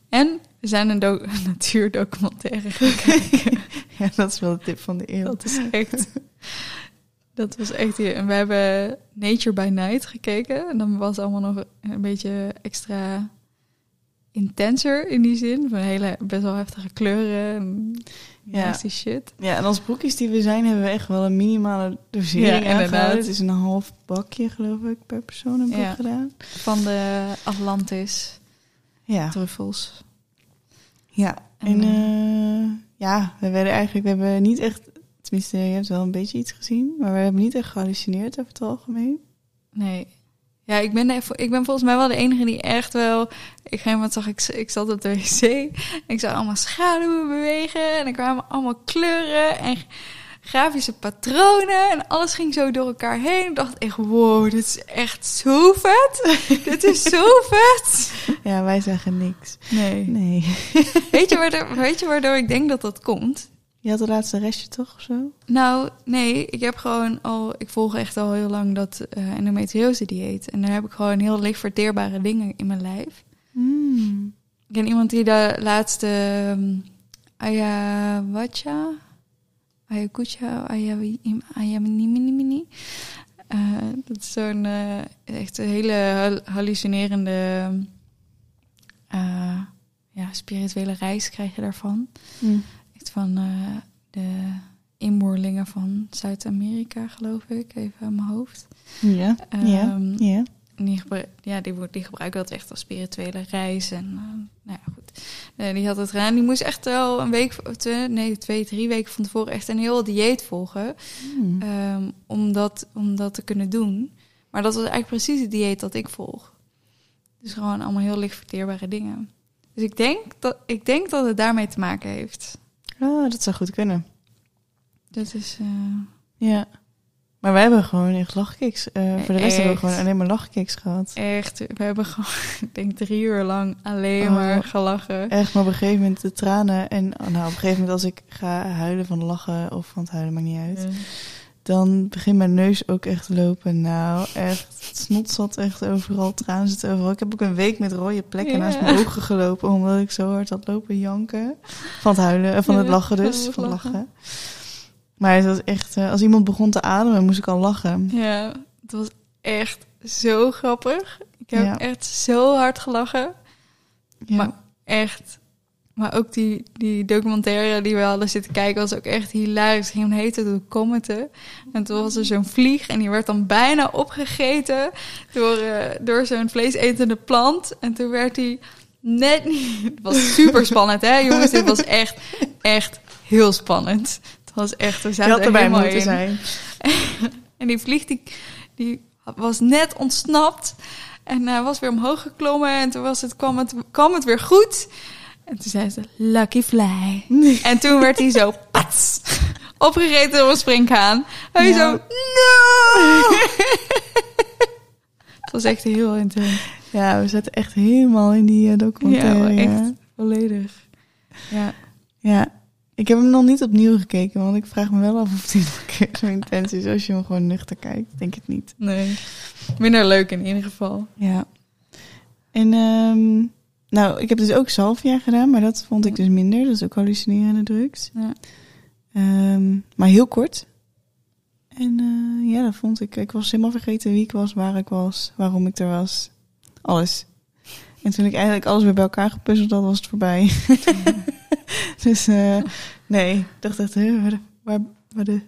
En we zijn een, een (laughs) natuurdocumentaire gaan kijken. (laughs) (laughs) ja, dat is wel de tip van de eeuw. Dat is echt... Dat was echt... hier. En we hebben Nature by Night gekeken. En dan was het allemaal nog een beetje extra intenser in die zin. Van hele best wel heftige kleuren en Ja. shit. Ja, en als broekjes die we zijn, hebben we echt wel een minimale dosering Ja, inderdaad. Het is een half bakje, geloof ik, per persoon we Ja. gedaan. Van de Atlantis Ja. truffels. Ja, En, en eh, ja, we werden eigenlijk, we hebben niet echt, tenminste, je hebt wel een beetje iets gezien, maar we hebben niet echt gehallucineerd over het algemeen. Nee. Ja, ik ben, ik ben volgens mij wel de enige die echt wel... Ik, gegeven moment zag ik, ik zat op de wc. En ik zag allemaal schaduwen bewegen. En er kwamen allemaal kleuren en grafische patronen. En alles ging zo door elkaar heen. Ik dacht echt, wow, dit is echt zo vet. (laughs) dit is zo vet. Ja, wij zagen niks. Nee. Nee. (laughs) Weet je, waardoor, weet je waardoor ik denk dat dat komt? Je had de laatste restje toch of zo? Nou, nee, ik heb gewoon al, ik volg echt al heel lang dat eh endometriose dieet. En daar heb ik gewoon heel licht verteerbare dingen in mijn lijf. Hmm. Ik ken iemand die de laatste um, ayahuasca, ayahuasca, ayahuasca, uh, dat is zo'n uh, echt een hele hal- hallucinerende uh, ja, spirituele reis krijg je daarvan. Echt van de inboorlingen van Zuid-Amerika, geloof ik, even aan mijn hoofd. Ja, ja, Ehm, ja. Die, ja, die, die gebruiken dat echt als spirituele reis. En eh, nou ja, goed. Die had het gedaan. Die moest echt wel een week, twee, nee, twee, drie weken van tevoren echt een heel dieet volgen. Hmm. ehm, om, dat, om dat te kunnen doen. Maar dat was eigenlijk precies het dieet dat ik volg. Dus gewoon allemaal heel licht verteerbare dingen. Dus ik denk dat, ik denk dat het daarmee te maken heeft. Oh, dat zou goed kunnen. Dat is... eh, Ja. Maar wij hebben gewoon echt lachkicks. eh, voor de rest hebben we gewoon alleen maar lachkicks gehad. Echt, we hebben gewoon, (laughs) ik denk drie uur lang alleen Oh. maar gelachen. Echt, maar op een gegeven moment de tranen. En oh, nou, op een gegeven moment als ik ga huilen van lachen of van het huilen, maakt niet uit. Ja. Dan begint mijn neus ook echt te lopen. Nou, echt. Het snot zat echt overal. Tranen zitten overal. Ik heb ook een week met rode plekken Ja. naast mijn ogen gelopen. Omdat ik zo hard had lopen janken. Van het huilen. eh, Van het lachen van dus. Van het lachen. Maar het was echt... eh, als iemand begon te ademen, moest ik al lachen. Ja, het was echt zo grappig. Ik heb Ja. echt zo hard gelachen. Ja. Maar echt. Maar ook die, die documentaire die we hadden zitten kijken was ook echt hilarisch. Ging heten door commenten. En toen was er zo'n vlieg en die werd dan bijna opgegeten door, eh, door zo'n vleesetende plant. En toen werd hij net niet... Het was super spannend hè jongens. Dit was echt, echt heel spannend. Was echt... We Je zaten had er erbij moeten in. zijn. (laughs) En die vlieg die, die was net ontsnapt. En hij was weer omhoog geklommen. En toen was het, kwam, het, kwam het weer goed. En toen zei ze, lucky fly. En toen werd hij zo, (laughs) pats, opgegeten door een springhaan. Hij Ja. zo, no! (laughs) Het was echt heel intens. Ja, we zaten echt helemaal in die eh, documentaire. Ja, Ja, echt. Volledig. Ja. Ja, ik heb hem nog niet opnieuw gekeken, want ik vraag me wel af of die nog (laughs) een keer zo intens is als je hem gewoon nuchter kijkt. Denk het niet. Nee. Minder leuk in ieder geval. Ja. En ehm, nou, ik heb dus ook salvia gedaan, maar dat vond ik dus minder. Dat is ook hallucinerende drugs. Ja. Ehm, maar heel kort. En eh, ja, dat vond ik. Ik was helemaal vergeten wie ik was, waar ik was, waarom ik er was. Alles. En toen ik eigenlijk alles weer bij elkaar gepuzzeld had, was het voorbij. (laughs) (laughs) dus eh, nee, ik dacht echt, waar, waar, waar de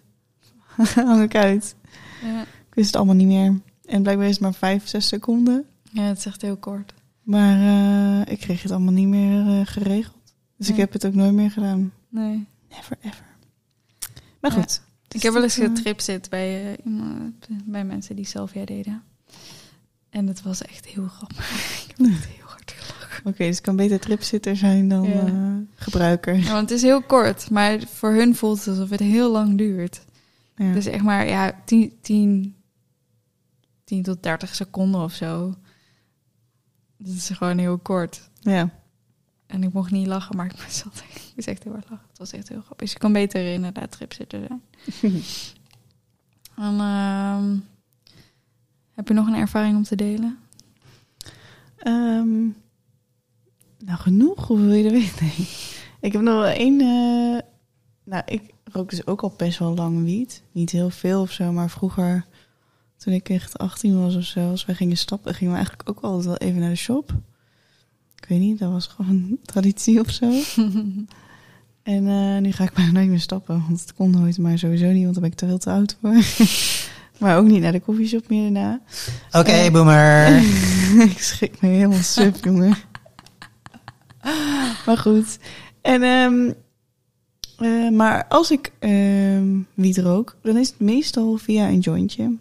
(laughs) hang ik uit? Ja. Ik wist het allemaal niet meer. En blijkbaar is het maar vijf, zes seconden. ja, het is echt heel kort. Maar eh, ik kreeg het allemaal niet meer eh, geregeld. Dus ik heb het ook nooit meer gedaan. Nee. Never ever. Maar Ja. goed. Ik heb wel eens dat, eh, getripzit bij, bij mensen die Salvia deden. En het was echt heel grappig. (laughs) ik heb echt heel hard gelachen. Oké, dus het kan beter tripzitter zijn dan Ja. eh, gebruiker. Ja, want het is heel kort, maar voor hun voelt het alsof het heel lang duurt. Ja. Dus echt maar ja, 10, 10, 10 tot 30 seconden of zo. Dat is gewoon heel kort. ja. En ik mocht niet lachen, maar ik (laughs) moest, altijd, ik echt heel hard lachen. Het was echt heel grappig. Dus je kan beter inderdaad tripzitter zijn. (laughs) En, ehm, heb je nog een ervaring om te delen? Ehm, nou, genoeg. Hoeveel wil je er weten? (laughs) Nee. Ik heb nog wel één... eh, nou, ik rook dus ook al best wel lang wiet. Niet heel veel of zo, maar vroeger... Toen ik echt 18 was of zo, als wij gingen stappen, gingen we eigenlijk ook altijd wel even naar de shop. Ik weet niet, dat was gewoon (laughs) een traditie of zo. (laughs) En eh, nu ga ik bijna nooit meer stappen, want het kon nooit, maar sowieso niet, want dan ben ik te veel te oud voor. maar ook niet naar de koffieshop meer daarna. Oké, Eh, boomer. ik schrik me helemaal suf, jongen. Maar goed. En, ehm, eh, maar als ik ehm wiet rook, dan is het meestal via een jointje.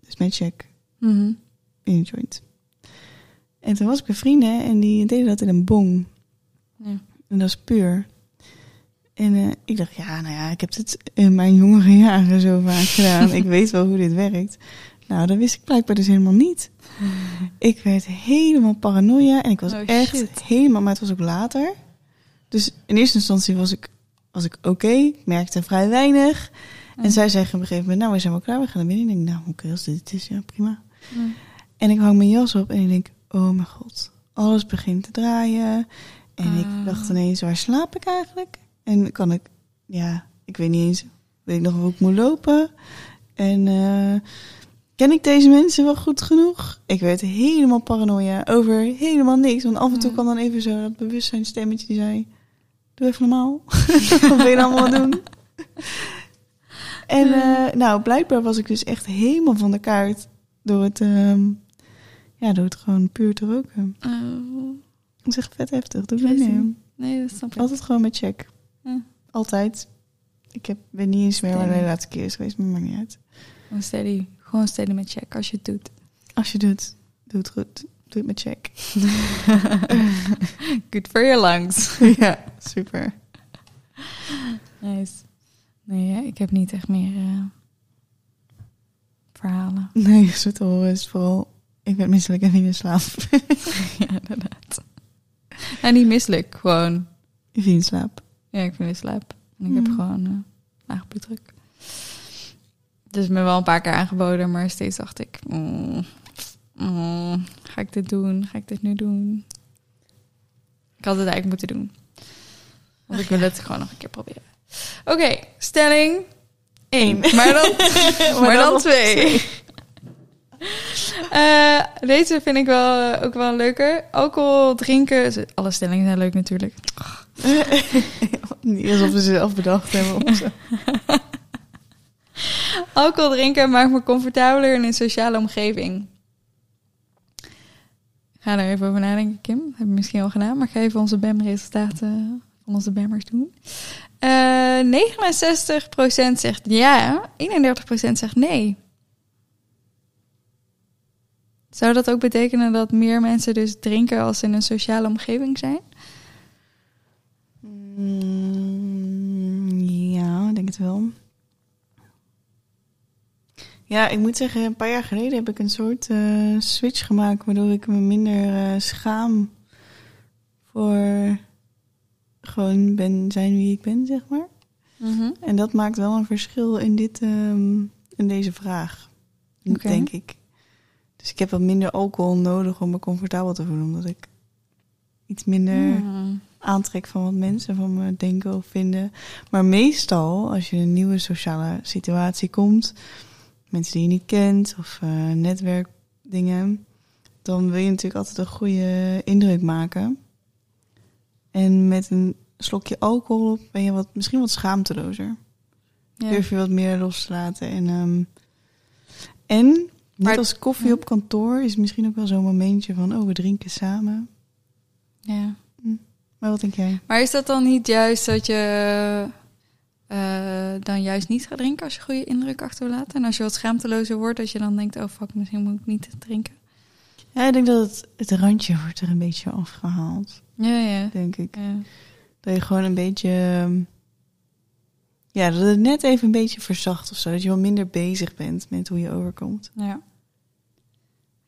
Dus met check Mhm. in een joint. En toen was ik bij vrienden en die deden dat in een bong. Ja. En dat is puur. En eh, ik dacht, ja, nou ja, ik heb dit in mijn jongere jaren zo vaak gedaan. (laughs) ik weet wel hoe dit werkt. Nou, dat wist ik blijkbaar dus helemaal niet. Ik werd helemaal paranoia en ik was Oh, echt shit. helemaal, maar het was ook later. Dus in eerste instantie was ik, was ik oké, ik merkte vrij weinig. En zij zeggen op een gegeven moment, nou, we zijn wel klaar, we gaan naar binnen. En ik denk, nou, oké, als dit is, ja, prima. Ja. En ik hang mijn jas op en ik denk, oh mijn god, alles begint te draaien. En Ah. ik dacht ineens, waar slaap ik eigenlijk? En kan ik, ja, ik weet niet eens, weet ik nog hoe ik moet lopen? En eh, ken ik deze mensen wel goed genoeg? Ik werd helemaal paranoia over helemaal niks. Want af en toe kwam dan even zo dat bewustzijnstemmetje die zei, doe even normaal. (laughs) Wat ben je allemaal aan doen? (laughs) En eh, nou, blijkbaar was ik dus echt helemaal van de kaart door het, ehm, Ja, doe het gewoon puur te roken. Oh, Dat is echt vet heftig. Doe Ik niet. nee, dat snap ik. Altijd gewoon met check. Ja. Altijd. Ik heb, weet niet eens meer waar de laatste keer is geweest, maar maakt niet uit. Gewoon steady. Gewoon steady met check als je het doet. Als je doet, doe het goed. Doe het met check. (laughs) Good for your lungs. (laughs) ja, super. Nice. Nee, ik heb niet echt meer eh, verhalen. Nee, (laughs) zo te horen is vooral... Ik ben misselijk en in slaap. ja, inderdaad. En niet misselijk, gewoon. Ik vind in slaap. Ja, ik ben in slaap. En ik heb Mm. gewoon uh, laag bloeddruk. Is me wel een paar keer aangeboden, maar steeds dacht ik... mm, mm, ga ik dit doen? Ga ik dit nu doen? Ik had het eigenlijk moeten doen. Want ik wil het gewoon nog een keer proberen. Oké, stelling 1. Maar dan, (laughs) maar dan nog 2. (laughs) Eh, deze vind ik wel, eh, ook wel leuker. Alcohol drinken. Alle stellingen zijn leuk natuurlijk. (laughs) niet alsof we ze zelf bedacht hebben. Of zo. (laughs) Alcohol drinken maakt me comfortabeler in een sociale omgeving. Ga daar even over nadenken, Kim. Dat heb ik misschien al gedaan, maar ik ga even onze BEM-resultaten van onze BEM'ers doen. Eh 69% zegt ja, 31% zegt nee. Zou dat ook betekenen dat meer mensen dus drinken als ze in een sociale omgeving zijn? Mm, ja, ik denk het wel. Ja, ik moet zeggen, een paar jaar geleden heb ik een soort eh, switch gemaakt... waardoor ik me minder eh, schaam voor gewoon ben, zijn wie ik ben, zeg maar. En dat maakt wel een verschil in, dit, ehm, in deze vraag, denk ik. Dus ik heb wat minder alcohol nodig om me comfortabel te voelen... omdat ik iets minder Hmm. aantrek van wat mensen van me denken of vinden. Maar meestal, als je in een nieuwe sociale situatie komt, mensen die je niet kent of eh, netwerkdingen, dan wil je natuurlijk altijd een goede indruk maken. En met een slokje alcohol op ben je wat, misschien wat schaamtelozer. Ja. Durf je wat meer los te laten. En, ehm, en net Maar- als koffie ja. op kantoor is misschien ook wel zo'n momentje van, oh, we drinken samen. ja. Maar wat denk jij? Maar is dat dan niet juist dat je eh, dan juist niet gaat drinken als je goede indruk achterlaat? En als je wat schaamtelozer wordt, dat je dan denkt, oh fuck, misschien moet ik niet drinken. Ja, ik denk dat het, het randje wordt er een beetje afgehaald, Ja, ja. denk ik. Ja, Dat je gewoon een beetje... ehm, Ja, dat het net even een beetje verzacht of zo. Dat je wel minder bezig bent met hoe je overkomt. ja.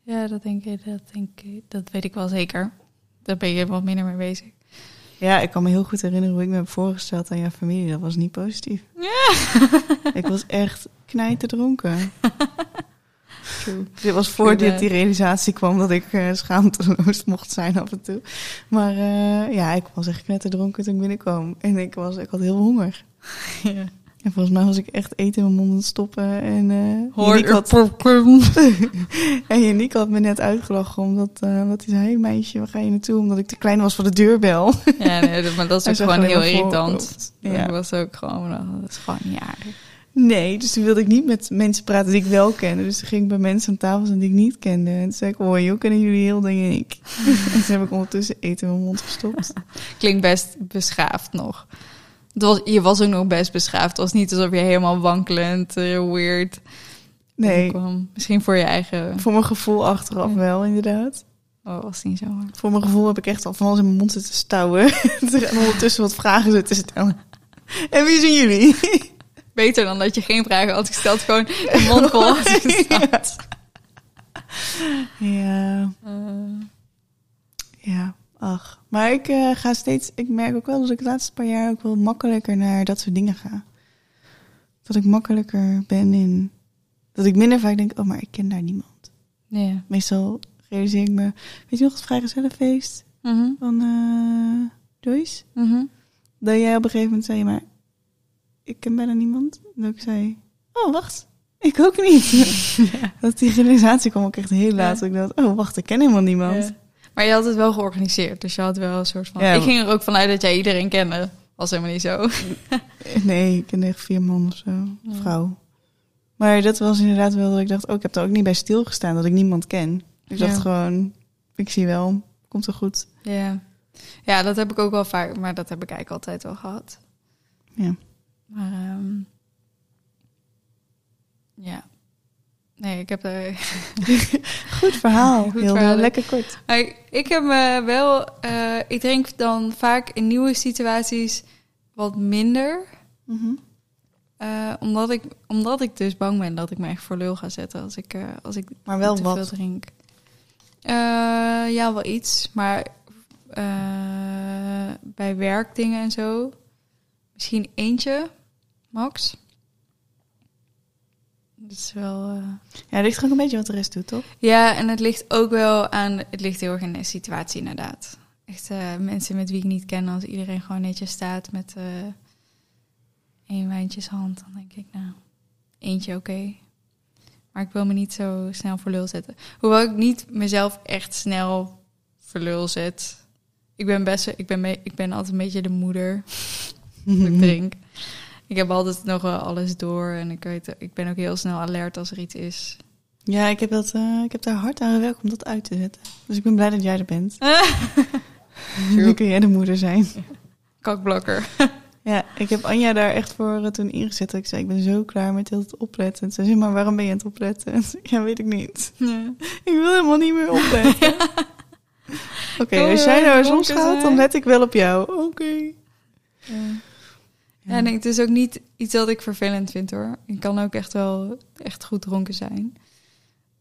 Ja, dat denk ik, dat denk ik, dat weet ik wel zeker. Daar ben je wat minder mee bezig. Ja, ik kan me heel goed herinneren hoe ik me heb voorgesteld aan jouw familie. Dat was niet positief. Ja. (laughs) Ik was echt knijterdronken. (laughs) True. Dit was voor True dit die realisatie kwam dat ik eh, schaamteloos mocht zijn af en toe. Maar eh, ja, ik was echt knetterdronken toen ik binnenkwam. En ik, was, ik had heel veel honger. (laughs) Ja. En volgens mij was ik echt eten in mijn mond aan het stoppen. En, eh Hoor had, (laughs) en Yannick had me net uitgelachen omdat, eh wat hij zei, meisje, waar ga je naartoe? Omdat ik te klein was voor de deurbel. Ja, nee, maar dat is ook gewoon heel irritant. voorhoofd. Dat Ja. was ook gewoon, dat is gewoon niet aardig. Nee, dus toen wilde ik niet met mensen praten die ik wel kende. Dus toen ging ik bij mensen aan tafel zijn die ik niet kende. En toen zei ik, oh, joh, kennen jullie heel denk ik. (laughs) en toen heb ik ondertussen eten in mijn mond gestopt. Klinkt best beschaafd nog. Het was, je was ook nog best beschaafd. Het was niet alsof je helemaal wankelend, eh, weird Nee, kwam. Misschien voor je eigen... voor mijn gevoel achteraf Ja. wel, inderdaad. Oh, was niet zo hoor. Voor mijn gevoel heb ik echt al van alles in mijn mond zitten stouwen. (laughs) en ondertussen wat vragen zitten stellen. En wie zijn jullie? (laughs) Beter dan dat je geen vragen had gesteld. Gewoon een mond vol had (laughs) gesteld. ja, Eh, ja, ach. Maar ik eh, ga steeds, ik merk ook wel dat ik de laatste paar jaar ook wel makkelijker naar dat soort dingen ga. Dat ik makkelijker ben in, dat ik minder vaak denk, oh, maar ik ken daar niemand. ja. Meestal realiseer ik me, weet je nog het vrijgezellenfeest Mhm, van eh, Joyce? mhm. Dat jij op een gegeven moment zei, maar ik ken bijna niemand. En ik zei, oh wacht, ik ook niet. (laughs) Dat die realisatie kwam ook echt heel laat. Ja. Ik dacht, oh wacht, ik ken helemaal niemand. Ja. Maar je had het wel georganiseerd. Dus je had wel een soort van... Ja, ik ging er ook vanuit dat jij iedereen kende. Was helemaal niet zo. (laughs) Nee, ik ken echt vier man of zo, Ja. vrouw. Maar dat was inderdaad wel dat ik dacht, oh ik heb er ook niet bij stilgestaan dat ik niemand ken. Ik dacht Ja. gewoon, ik zie wel, komt er goed. Ja. ja, dat heb ik ook wel vaak, maar dat heb ik eigenlijk altijd wel gehad. Ja. Maar ehm, ja. Nee, ik heb er. (laughs) Goed verhaal. Goed Heel verhaal. lekker kort. Ik, ik heb me wel. eh, ik drink dan vaak in nieuwe situaties wat minder. Mhm. eh, omdat, ik, omdat ik dus bang ben dat ik me echt voor lul ga zetten als ik, eh, als ik Maar wel te wat. veel drink. Eh, ja, wel iets. Maar eh, bij werkdingen en zo. Misschien eentje, max. Dat is wel. eh, Ja, het ligt ook een beetje wat de rest doet, toch? Ja, en het ligt ook wel aan. Het ligt heel erg in de situatie, inderdaad. Echt eh, mensen met wie ik niet ken, als iedereen gewoon netjes staat met eh één wijntjeshand, dan denk ik, nou, eentje oké. Maar ik wil me niet zo snel voor lul zetten. Hoewel ik niet mezelf echt snel voor lul zet. Ik ben best, ik ben, me- ik ben altijd een beetje de moeder (laughs) ik drink. Ik heb altijd nog wel alles door en ik, weet, ik ben ook heel snel alert als er iets is. Ja, ik heb, dat, eh, ik heb daar hard aan gewerkt om dat uit te zetten. Dus ik ben blij dat jij er bent. (laughs) (laughs) Nu kun jij de moeder zijn. (laughs) Kakblokker. Ja, ik heb Anja daar echt voor eh, toen ingezet. Ik zei, ik ben zo klaar met heel het opletten. Ze zei, maar waarom ben je aan het opletten? En Ja, weet ik niet. Ik wil helemaal niet meer opletten. Oké, als jij nou eens dronken omschouwt, dan let ik wel op jou. Oké. Ja. Ja, en het is ook niet iets dat ik vervelend vind hoor. Ik kan ook echt wel echt goed dronken zijn.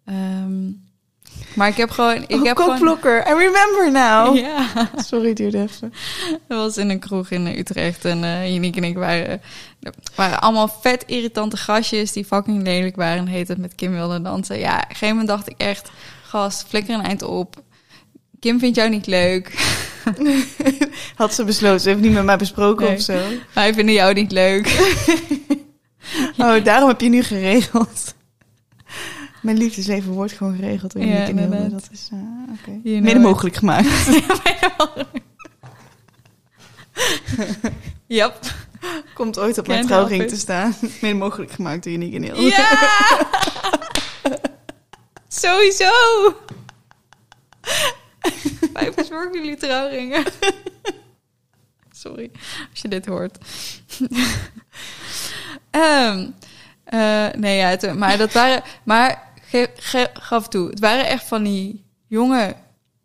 Ehm, maar ik heb gewoon... Ik oh, heb gewoon kokblokker. I remember now. (laughs) ja, Sorry, duurde even. dat was in een kroeg in Utrecht. En eh Uniek en ik waren, waren allemaal vet irritante gastjes... die fucking lelijk waren en heet het met Kim wilden dansen. Ja, op een gegeven moment dacht ik echt... Gast, flikker een eind op. Kim vindt jou niet leuk. (laughs) Had ze besloten. Ze heeft niet met mij besproken Nee. of zo. Wij vinden jou niet leuk. (laughs) Oh, daarom heb je nu geregeld. Mijn liefdesleven wordt gewoon geregeld door Ja, en Hilde. inderdaad. Dat is uh, oké. You know mede it. mogelijk gemaakt. (laughs) Yep. Komt ooit op mijn trouwring te it. staan. Mede mogelijk gemaakt door Uniek en Hilde. Ja! Sowieso! (laughs) Wij verzorgen jullie trouwringen. (laughs) Sorry, als je dit hoort. (laughs) Ehm, eh, nee, ja, maar dat waren... Maar gaf toe, het waren echt van die jonge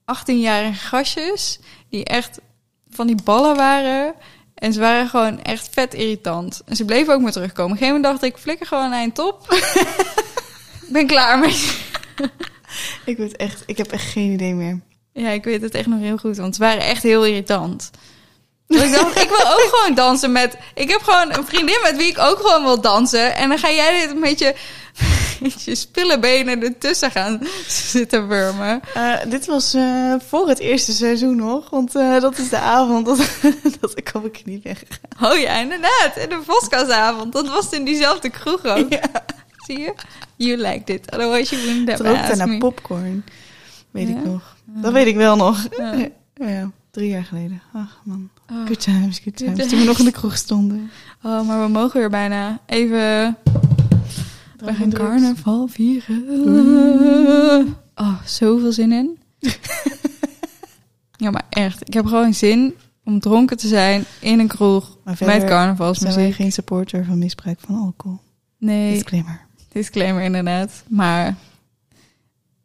18-jarige gastjes... die echt van die ballen waren... En ze waren gewoon echt vet irritant. En ze bleven ook maar terugkomen. Op een gegeven moment dacht ik, flikker gewoon een eind op. Ik ben klaar met Ik weet echt, ik heb echt geen idee meer. Ja, ik weet het echt nog heel goed. Want ze waren echt heel irritant. Dus ik dacht, ik wil ook gewoon dansen met... Ik heb gewoon een vriendin met wie ik ook gewoon wil dansen. En dan ga jij dit met (laughs) je, met je spillebenen ertussen gaan zitten wurmen. Eh, dit was eh, voor het eerste seizoen nog. Want eh, dat is de avond dat, (laughs) dat ik op mijn knie ben gegaan. Oh ja, inderdaad. En de Voskasavond. Dat was in diezelfde kroeg ook. Ja. Zie je? You liked it. Otherwise you wouldn't have asked naar me. popcorn. Weet Ja? ik nog. Dat weet ik wel nog. (laughs) Ja. Drie jaar geleden. Ach man. Oh. Good times, good times. Toen we nog in de kroeg stonden. Oh, maar we mogen weer bijna even... We gaan carnaval vieren. Oh, zoveel zin in. (laughs) ja, maar echt. Ik heb gewoon zin om dronken te zijn in een kroeg Maar met verder zijn wij carnavalsmuziek. geen supporter van misbruik van alcohol. Nee, Disclaimer. disclaimer inderdaad. Maar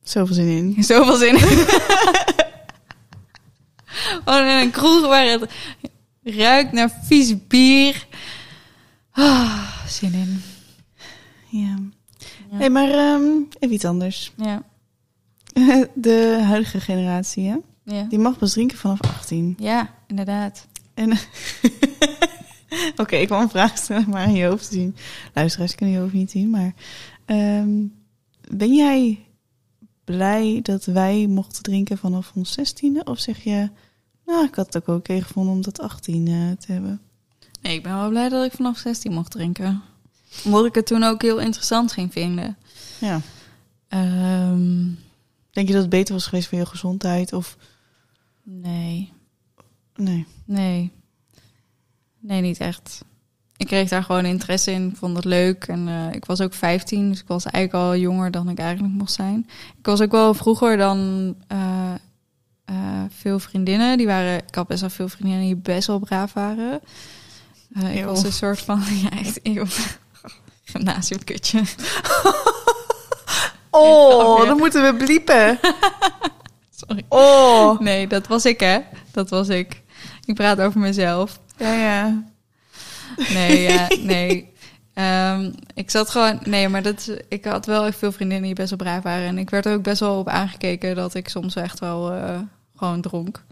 Zoveel zin in. (laughs) zoveel zin in. Gewoon in een kroeg waar het ruikt naar vies bier. Ah, zin in. Ja. Ja. Hey, maar ehm, even iets anders. Ja, (laughs) De huidige generatie, hè? ja. die mag pas drinken vanaf 18. ja inderdaad. En (laughs) Oké, ik wil een vraag stellen, maar in je hoofd te zien. Luisteraars kunnen je hoofd niet zien, maar ehm, ben jij blij dat wij mochten drinken vanaf ons 16e? Of zeg je, nou, ik had het ook oké gevonden om dat 18 eh, te hebben? Nee, ik ben wel blij dat ik vanaf 16 mocht drinken. Omdat ik het toen ook heel interessant ging vinden. Ja. Ehm, Denk je dat het beter was geweest voor je gezondheid? Of nee, nee? nee. Nee, niet echt. Ik kreeg daar gewoon interesse in. Ik vond het leuk. En eh, ik was ook 15, dus ik was eigenlijk al jonger dan ik eigenlijk mocht zijn. Ik was ook wel vroeger dan eh, eh, veel vriendinnen. Die waren, ik had best wel veel vriendinnen die best wel braaf waren. Ik was een soort van, (laughs) ja, echt eeuw. (laughs) gymnasiumkutje. (laughs) Oh, grapje. dan moeten we bliepen. Sorry. Oh. Nee, dat was ik, hè? Dat was ik. Ik praat over mezelf. Ja, ja. Nee, ja, nee. Ehm, ik zat gewoon... Nee, maar dat, ik had wel echt veel vriendinnen die best wel braaf waren. En ik werd er ook best wel op aangekeken dat ik soms echt wel eh, gewoon dronk.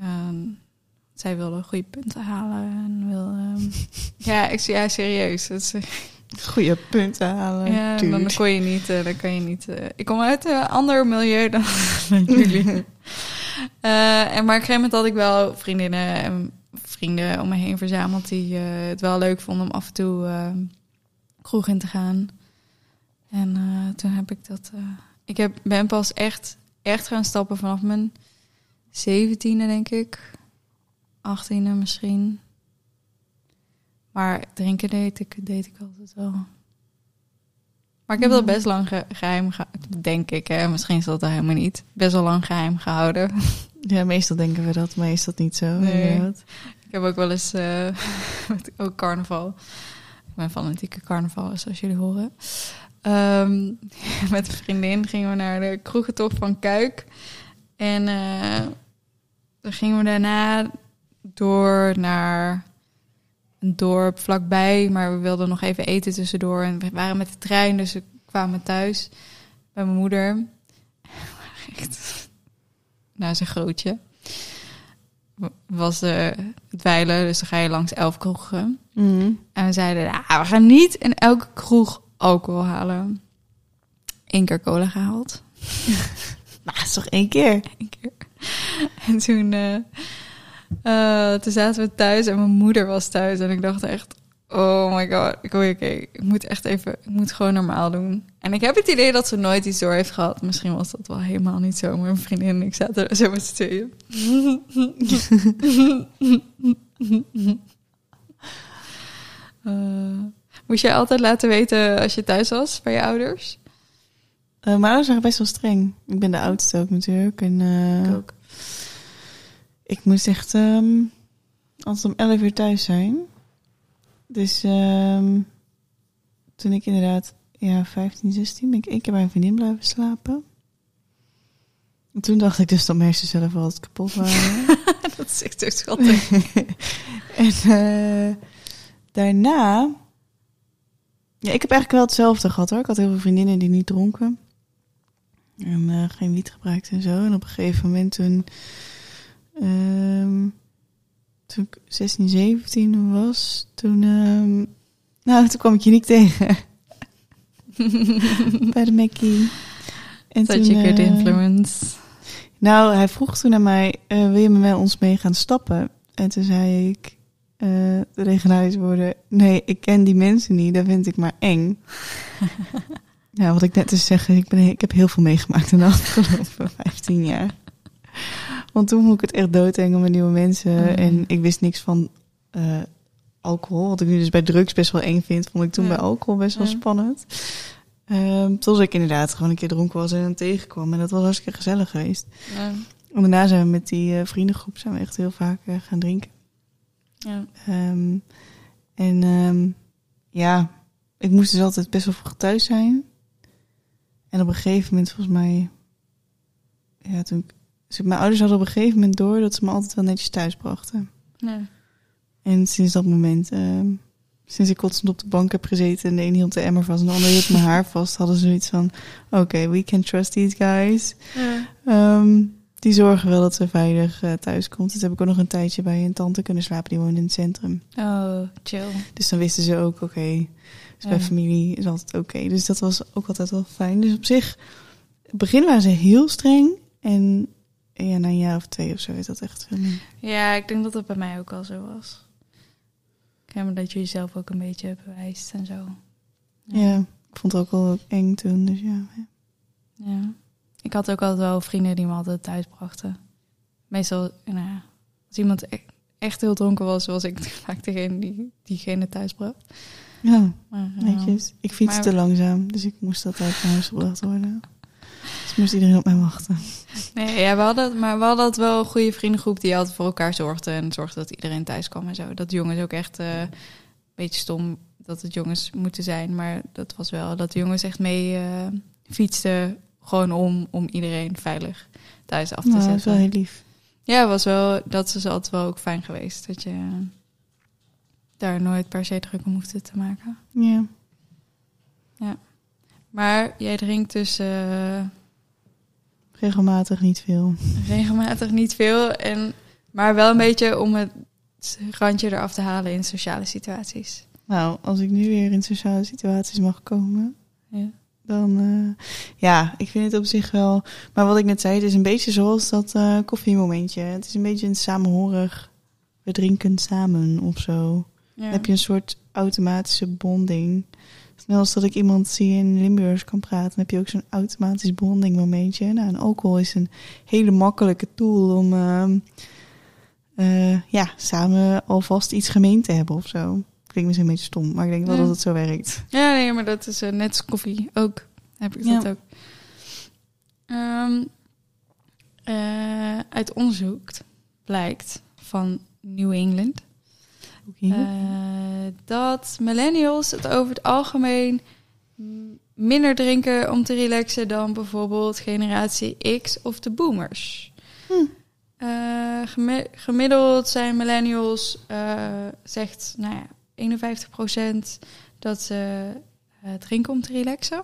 Ehm, zij wilde goede punten halen. En wil, ehm, (laughs) ja, ik, ja, serieus. Het is, Goeie punten halen. ja, dude. dan kon je niet... eh, dan kan je niet eh, ik kom uit een ander milieu dan (laughs) jullie. (laughs) Eh, en maar op een gegeven moment had ik wel vriendinnen en vrienden om me heen verzameld die eh, het wel leuk vonden om af en toe eh, kroeg in te gaan. En eh, toen heb ik dat. eh, ik heb, ben pas echt, echt gaan stappen vanaf mijn zeventiende, denk ik. Achttiende misschien. Maar drinken deed ik, deed ik altijd wel. Maar ik heb dat Ja. best lang ge- geheim gehouden, denk ik. Hè? Misschien is dat helemaal niet. Best wel lang geheim gehouden. Ja, meestal denken we dat, maar is dat niet zo? Nee. Ik heb ook wel eens eh, (laughs) ook carnaval. Ik ben fanatieke carnaval, zoals jullie horen. Ehm, (laughs) met een vriendin gingen we naar de kroegentocht van Kuik. En eh, dan gingen we daarna door naar een dorp vlakbij. Maar we wilden nog even eten tussendoor. En we waren met de trein, dus we kwamen thuis bij mijn moeder. (laughs) Echt, nou, zijn grootje was het wijlen, dus dan ga je langs elf kroegen. Mhm. En we zeiden, "Ah, we gaan niet in elke kroeg alcohol halen. Eén keer cola gehaald. (laughs) Nou, dat is toch één keer? Eén keer. En toen, eh, eh, toen zaten we thuis en mijn moeder was thuis. En ik dacht echt, oh my god, ik, oké, oké, ik moet echt even, ik moet gewoon normaal doen. En ik heb het idee dat ze nooit iets door heeft gehad. Misschien was dat wel helemaal niet zo. Maar mijn vriendin en ik zaten er zo met z'n tweeën. (laughs) Eh, moest jij altijd laten weten als je thuis was bij je ouders? Eh, mijn ouders waren best wel streng. Ik ben de oudste ook natuurlijk. En, eh, Ik ook. Ik moest echt ehm, altijd om 11 uur thuis zijn. Dus ehm, toen ik inderdaad ja, 15, 16 ben ik één keer bij een vriendin blijven slapen. En toen dacht ik dus dat mijn zelf wel wat kapot waren. (laughs) Dat is echt schattig. (laughs) en eh, daarna... Ja, ik heb eigenlijk wel hetzelfde gehad hoor. Ik had heel veel vriendinnen die niet dronken. En eh, geen wiet gebruikten en zo. En op een gegeven moment toen... ehm, toen ik 16, 17 was, toen... ehm, (laughs) nou, toen kwam ik je niet tegen. (laughs) Bij de Mackie. En Such a good eh, influence. nou, hij vroeg toen aan mij, eh, wil je met ons mee gaan stappen? En toen zei ik, eh de legendarische woorden, nee, ik ken die mensen niet, dat vind ik maar eng. ja, (laughs) wat ik net dus zeggen, ik, ben, ik heb heel veel meegemaakt in de afgelopen 15 jaar. Want toen vond ik het echt doodeng om met nieuwe mensen. Mm. En ik wist niks van eh, alcohol. Wat ik nu dus bij drugs best wel eng vind, vond ik toen Ja. bij alcohol best wel Ja. spannend. Ehm tot ik inderdaad gewoon een keer dronken was en hem tegenkwam. En dat was hartstikke gezellig geweest. Ja. En daarna zijn we met die eh, vriendengroep zijn we echt heel vaak eh, gaan drinken. Ja. Ehm, en ehm, ja, ik moest dus altijd best wel vroeg thuis zijn. En op een gegeven moment, volgens mij, ja, toen ik, dus mijn ouders hadden op een gegeven moment door dat ze me altijd wel netjes thuis brachten. Ja. En sinds dat moment, ehm, sinds ik kotsend op de bank heb gezeten en de een hield de emmer vast en de ander hield mijn haar vast, hadden ze zoiets van, oké, we can trust these guys. Ja. Ehm, die zorgen wel dat ze veilig eh, thuis komt. Dus heb ik ook nog een tijdje bij een tante kunnen slapen. Die woonde in het centrum. Oh, chill. Dus dan wisten ze ook, oké, dus bij familie is altijd oké. Dus dat was ook altijd wel fijn. Dus op zich, in het begin waren ze heel streng. En ja, na een jaar of twee of zo is dat echt veel. Ja, ik denk dat het bij mij ook al zo was. Ik heb dat je jezelf ook een beetje bewijst en zo. Ja. ik vond het ook wel eng toen. Dus ja, Ja. Ik had ook altijd wel vrienden die me altijd thuis brachten. Meestal, nou ja, als iemand e- echt heel dronken was, was ik (laughs) vaak degene die diegene thuis bracht. Ja, Maar, netjes. Ik fiets maar- te langzaam, dus ik moest altijd naar huis gebracht worden. Dus moest iedereen op mij wachten. Nee, ja, we hadden, maar we hadden wel een goede vriendengroep die altijd voor elkaar zorgde en zorgde dat iedereen thuis kwam en zo. Dat jongens ook echt eh, een beetje stom dat het jongens moeten zijn, maar dat was wel dat de jongens echt mee eh, fietsten gewoon om, om iedereen veilig thuis af te Nou, dat is wel zetten. heel lief. Ja, was wel, dat is altijd wel ook fijn geweest dat je daar nooit per se druk om hoefde te maken. Ja. Maar jij drinkt dus eh, Regelmatig niet veel. regelmatig niet veel. En, maar wel een beetje om het randje eraf te halen in sociale situaties. Nou, als ik nu weer in sociale situaties mag komen, Ja. dan eh, ja, ik vind het op zich wel. Maar wat ik net zei, het is een beetje zoals dat eh, koffiemomentje. Het is een beetje een samenhorig. We drinken samen of zo. Ja. Dan heb je een soort automatische bonding. Net als dat ik iemand zie in Limburgs kan praten, dan heb je ook zo'n automatisch bonding momentje. Nou, en alcohol is een hele makkelijke tool om ehm, eh, ja, samen alvast iets gemeen te hebben of zo. Klinkt misschien een beetje stom, maar ik denk wel Ja. dat het zo werkt. Ja, nee, maar dat is eh, net als koffie ook. Heb ik Ja. dat ook. Eh, uit onderzoek blijkt van New England Eh, dat millennials het over het algemeen minder drinken om te relaxen dan bijvoorbeeld generatie X of de boomers. Hm. Eh, gemi- gemiddeld zijn millennials, eh, zegt nou ja, 51% dat ze drinken om te relaxen.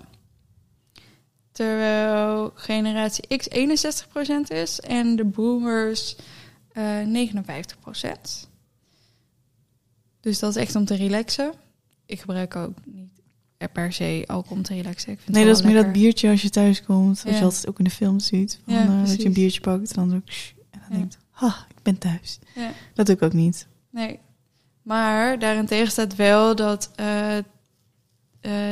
Terwijl generatie X 61% is en de boomers eh 59%. Dus dat is echt om te relaxen. Ik gebruik ook niet per se alcohol om te relaxen. Ik vind nee, dat is meer dat biertje als je thuis komt. Wat Ja. je altijd ook in de film ziet. Van, Ja, eh, dat je een biertje pakt en dan ook... en dan Ja. denkt, ha, ik ben thuis. Ja. Dat doe ik ook niet. Nee. Maar daarentegen staat wel dat eh, eh,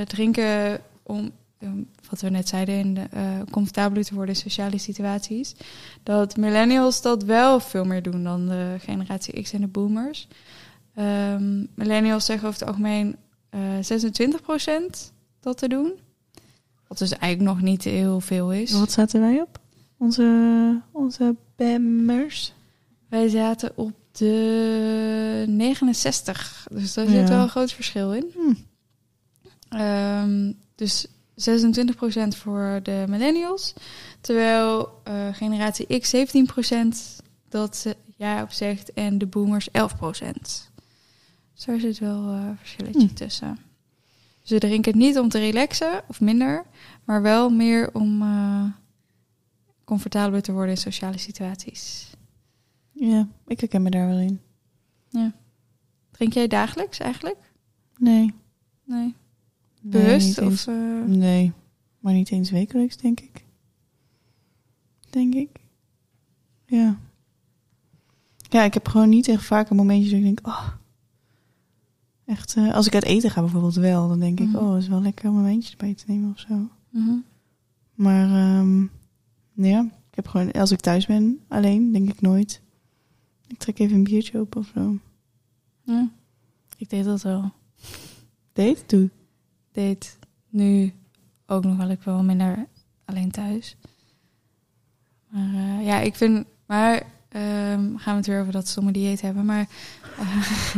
drinken om, um, wat we net zeiden, in de, comfortabeler te worden in sociale situaties, dat millennials dat wel veel meer doen dan de generatie X en de boomers. Ehm, millennials zeggen over het algemeen eh 26% dat te doen. Wat dus eigenlijk nog niet heel veel is. Wat zaten wij op? Onze, onze bammers. Wij zaten op de 69. Dus daar Ja. zit wel een groot verschil in. Hm. Ehm, dus 26% voor de millennials. Terwijl eh, generatie X 17% dat ze ja op zegt. En de boomers 11%. Dus daar zit wel eh, een verschilletje Hm. tussen. Ze drinken het niet om te relaxen of minder. Maar wel meer om eh, comfortabeler te worden in sociale situaties. Ja, ik herken me daar wel in. Drink jij dagelijks eigenlijk? Nee. Nee. Nee, Bewust? eens- of, eh, Nee, maar niet eens wekelijks, denk ik. Denk ik. Ja. Ja, ik heb gewoon niet echt vaak een momentje dat ik denk, oh. Echt, eh, als ik uit eten ga bijvoorbeeld wel, dan denk Mhm. ik, oh, het is wel lekker om een momentje erbij te nemen of zo. mhm. Maar ehm, ja, ik heb gewoon, als ik thuis ben alleen, denk ik nooit. Ik trek even een biertje open of zo. Ja. Ik deed dat wel. Date? Doe. Deed nu ook nog wel ik wel minder alleen thuis. Maar eh, ja, ik vind... Maar ehm, gaan we het weer over dat stomme dieet hebben. Maar eh, (laughs)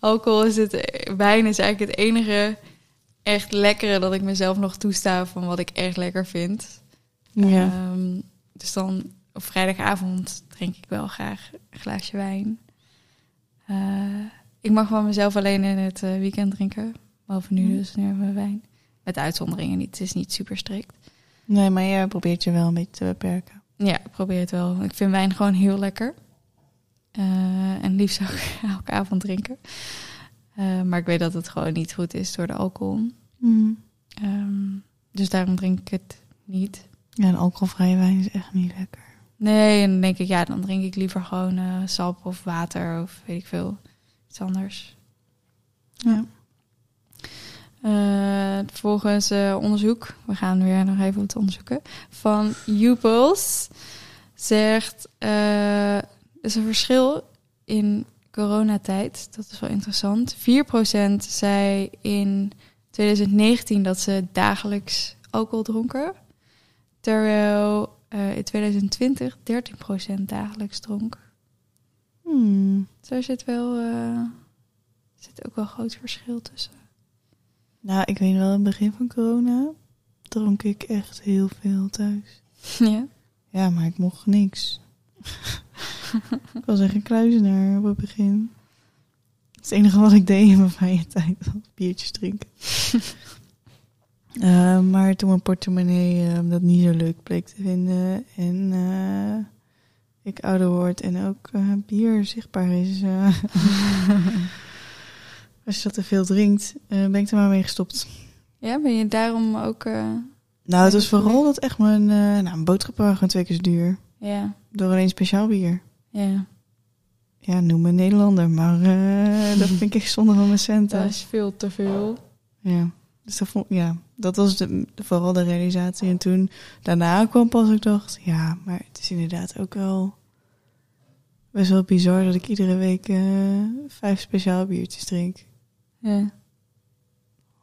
alcohol is het... Wijn is eigenlijk het enige echt lekkere dat ik mezelf nog toesta van wat ik echt lekker vind. Ja. Ehm, dus dan op vrijdagavond drink ik wel graag een glaasje wijn. Eh, ik mag van mezelf alleen in het eh, weekend drinken. Behalve nu dus, nu hebben we wijn. Met uitzonderingen niet. Het is niet super strikt. Nee, maar jij probeert je wel een beetje te beperken. Ja, ik probeer het wel. Ik vind wijn gewoon heel lekker. Eh, en liefst ook (laughs) elke avond drinken. Eh, maar ik weet dat het gewoon niet goed is door de alcohol. Mhm. Ehm, dus daarom drink ik het niet. Ja, een alcoholvrije wijn is echt niet lekker. Nee, en dan denk ik, ja, dan drink ik liever gewoon eh, sap of water of weet ik veel. Iets anders. Ja. Eh, volgens onderzoek, we gaan weer nog even op het onderzoeken, van YouPulse zegt, is een verschil in coronatijd. Dat is wel interessant. 4% zei in 2019 dat ze dagelijks alcohol dronken. Terwijl eh, in 2020 13% dagelijks dronk. Hmm. Zo zit wel eh, zit ook wel een groot verschil tussen. Nou, ik weet wel, in het begin van corona dronk ik echt heel veel thuis. (laughs) ja. Ja, maar ik mocht niks. (laughs) ik was echt een kluizenaar op het begin. Het enige wat ik deed in mijn vrije tijd was biertjes drinken. Eh, maar toen mijn portemonnee eh, dat niet zo leuk bleek te vinden en eh, ik ouder word en ook bier zichtbaar is, (laughs) als je dat te veel drinkt, ben ik er maar mee gestopt. ja, ben je daarom ook... Nou, het was vooral dat echt mijn, nou, een boodschap waren gewoon twee keer zo duur. ja, Door alleen speciaal bier. Ja, Ja, noem me Nederlander, maar eh, (laughs) dat vind ik echt zonde van mijn centen. dat is veel te veel. Ja, dus dat, vond, ja, dat was de, vooral de realisatie. En toen, daarna kwam pas ik dacht, ja, maar het is inderdaad ook wel best wel bizar dat ik iedere week eh, vijf speciaal biertjes drink. Ja,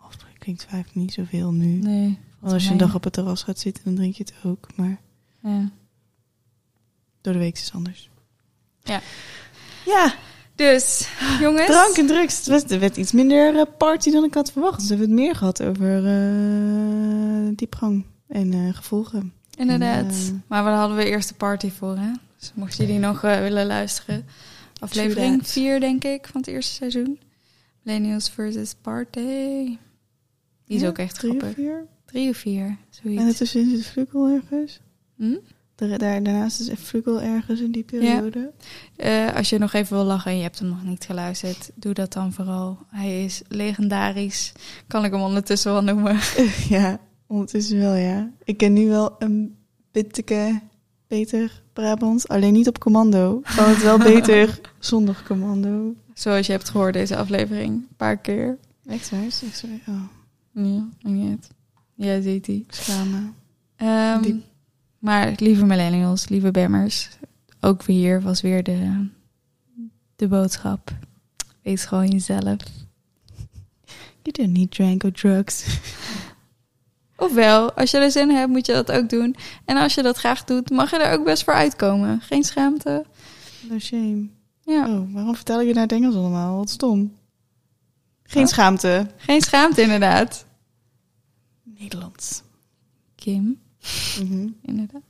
Of klinkt vijf niet zoveel nu. nee. Als je een dag op het terras gaat zitten, dan drink je het ook. Maar Ja. door de week is het anders. Ja. Ja, Dus, jongens. drank en drugs. Het, was, het werd iets minder eh, party dan ik had verwacht. Dus we hebben het meer gehad over eh, diepgang en eh, gevolgen. Inderdaad. En, maar daar hadden we eerst de party voor, hè? Dus mochten jullie nog willen luisteren. Aflevering that. 4, denk ik, van het eerste seizoen. Millennials versus Party. Die is ja, ook echt drie of grappig. vier. Drie of vier, En zoiets. ertussen zit Vlugel ergens. Hm? Daar, daar, daarnaast is Vlugel ergens in die periode. Eh, als je nog even wil lachen en je hebt hem nog niet geluisterd, doe dat dan vooral. Hij is legendarisch. Kan ik hem ondertussen wel noemen. (laughs) (laughs) Ja, ondertussen wel, ja. Ik ken nu wel een bitteke beter Brabants. Alleen niet op commando. Kan het wel (laughs) beter zonder commando. Zoals je hebt gehoord deze aflevering. Een paar keer. Echt waar? Echt zo? Oh, Ja, niet. Ja, ziet schamen. Ehm, Diep. Maar lieve millennials, lieve bammers, ook weer hier was weer de, de boodschap. Wees gewoon jezelf. You don't need drink or drugs. Ofwel, als je er zin in hebt, moet je dat ook doen. En als je dat graag doet, mag je er ook best voor uitkomen. Geen schaamte. No shame. Ja, Oh, waarom vertel ik het naar het Engels allemaal? Wat stom. Geen Oh. schaamte. geen schaamte inderdaad. Nederlands. Kim, Mhm. inderdaad.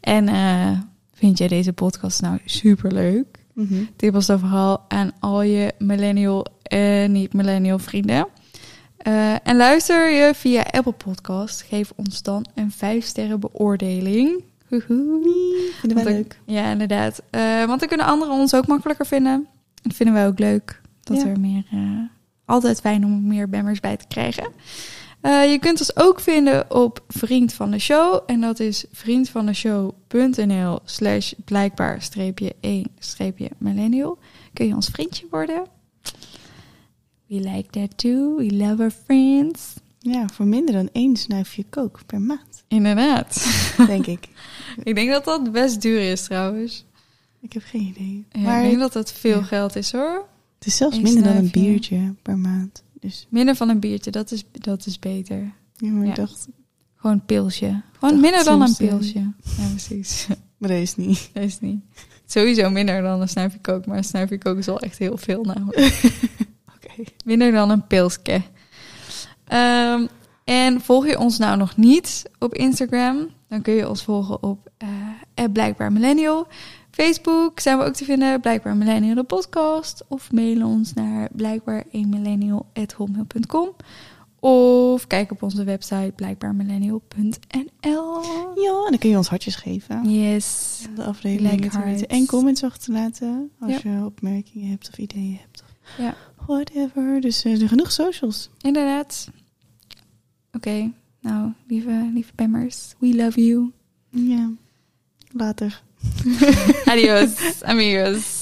En eh, vind jij deze podcast nou superleuk? Mhm. Tip ons dan vooral aan al je millennial en niet-millennial vrienden. Eh, en luister je via Apple Podcast. Geef ons dan een 5 sterren beoordeling. Hoehoe. Vinden wij leuk. Ja, inderdaad. Eh, want dan kunnen anderen ons ook makkelijker vinden. Dat vinden wij ook leuk. Dat Ja. er meer... eh, altijd fijn om er meer bammers bij te krijgen. Eh, je kunt ons ook vinden op Vriend van de Show. En dat is vriendvandeshow.nl slash blijkbaar streepje 1 streepje millennial. Kun je ons vriendje worden. We like that too. We love our friends. Ja, voor minder dan één snuifje kook per maand, Inderdaad. (laughs) denk ik. (laughs) ik denk dat dat best duur is trouwens. Ik heb geen idee. Ja, maar ik denk dat dat veel ja. geld is hoor. het is zelfs minder dan een biertje per maand. Dus Minder van een biertje, dat is, dat is beter. ja, maar Ja. ik dacht, Gewoon een pilsje. Gewoon minder dan een eh, pilsje. Ja, precies. (laughs) maar dat is niet. (laughs) Dat is niet. Sowieso minder dan een snuifje kook. Maar een snuifje kook is wel echt heel veel namelijk. (laughs) Oké. Minder dan een pilsje. Ehm, en volg je ons nou nog niet op Instagram? Dan kun je ons volgen op eh Blijkbaar Millennial. Facebook zijn we ook te vinden, Blijkbaar Millennial de podcast. Of mail ons naar blijkbaar Of kijk op onze website blijkbaarmillennial.nl. Ja, en dan kun je ons hartjes geven. Yes. om De aflevering Like. En comments achterlaten als Ja. je opmerkingen hebt of ideeën hebt. Ja. Whatever. Dus eh, er genoeg socials. Inderdaad. Oké, nou, lieve, lieve we love you. Ja. Later. Adiós, amigos.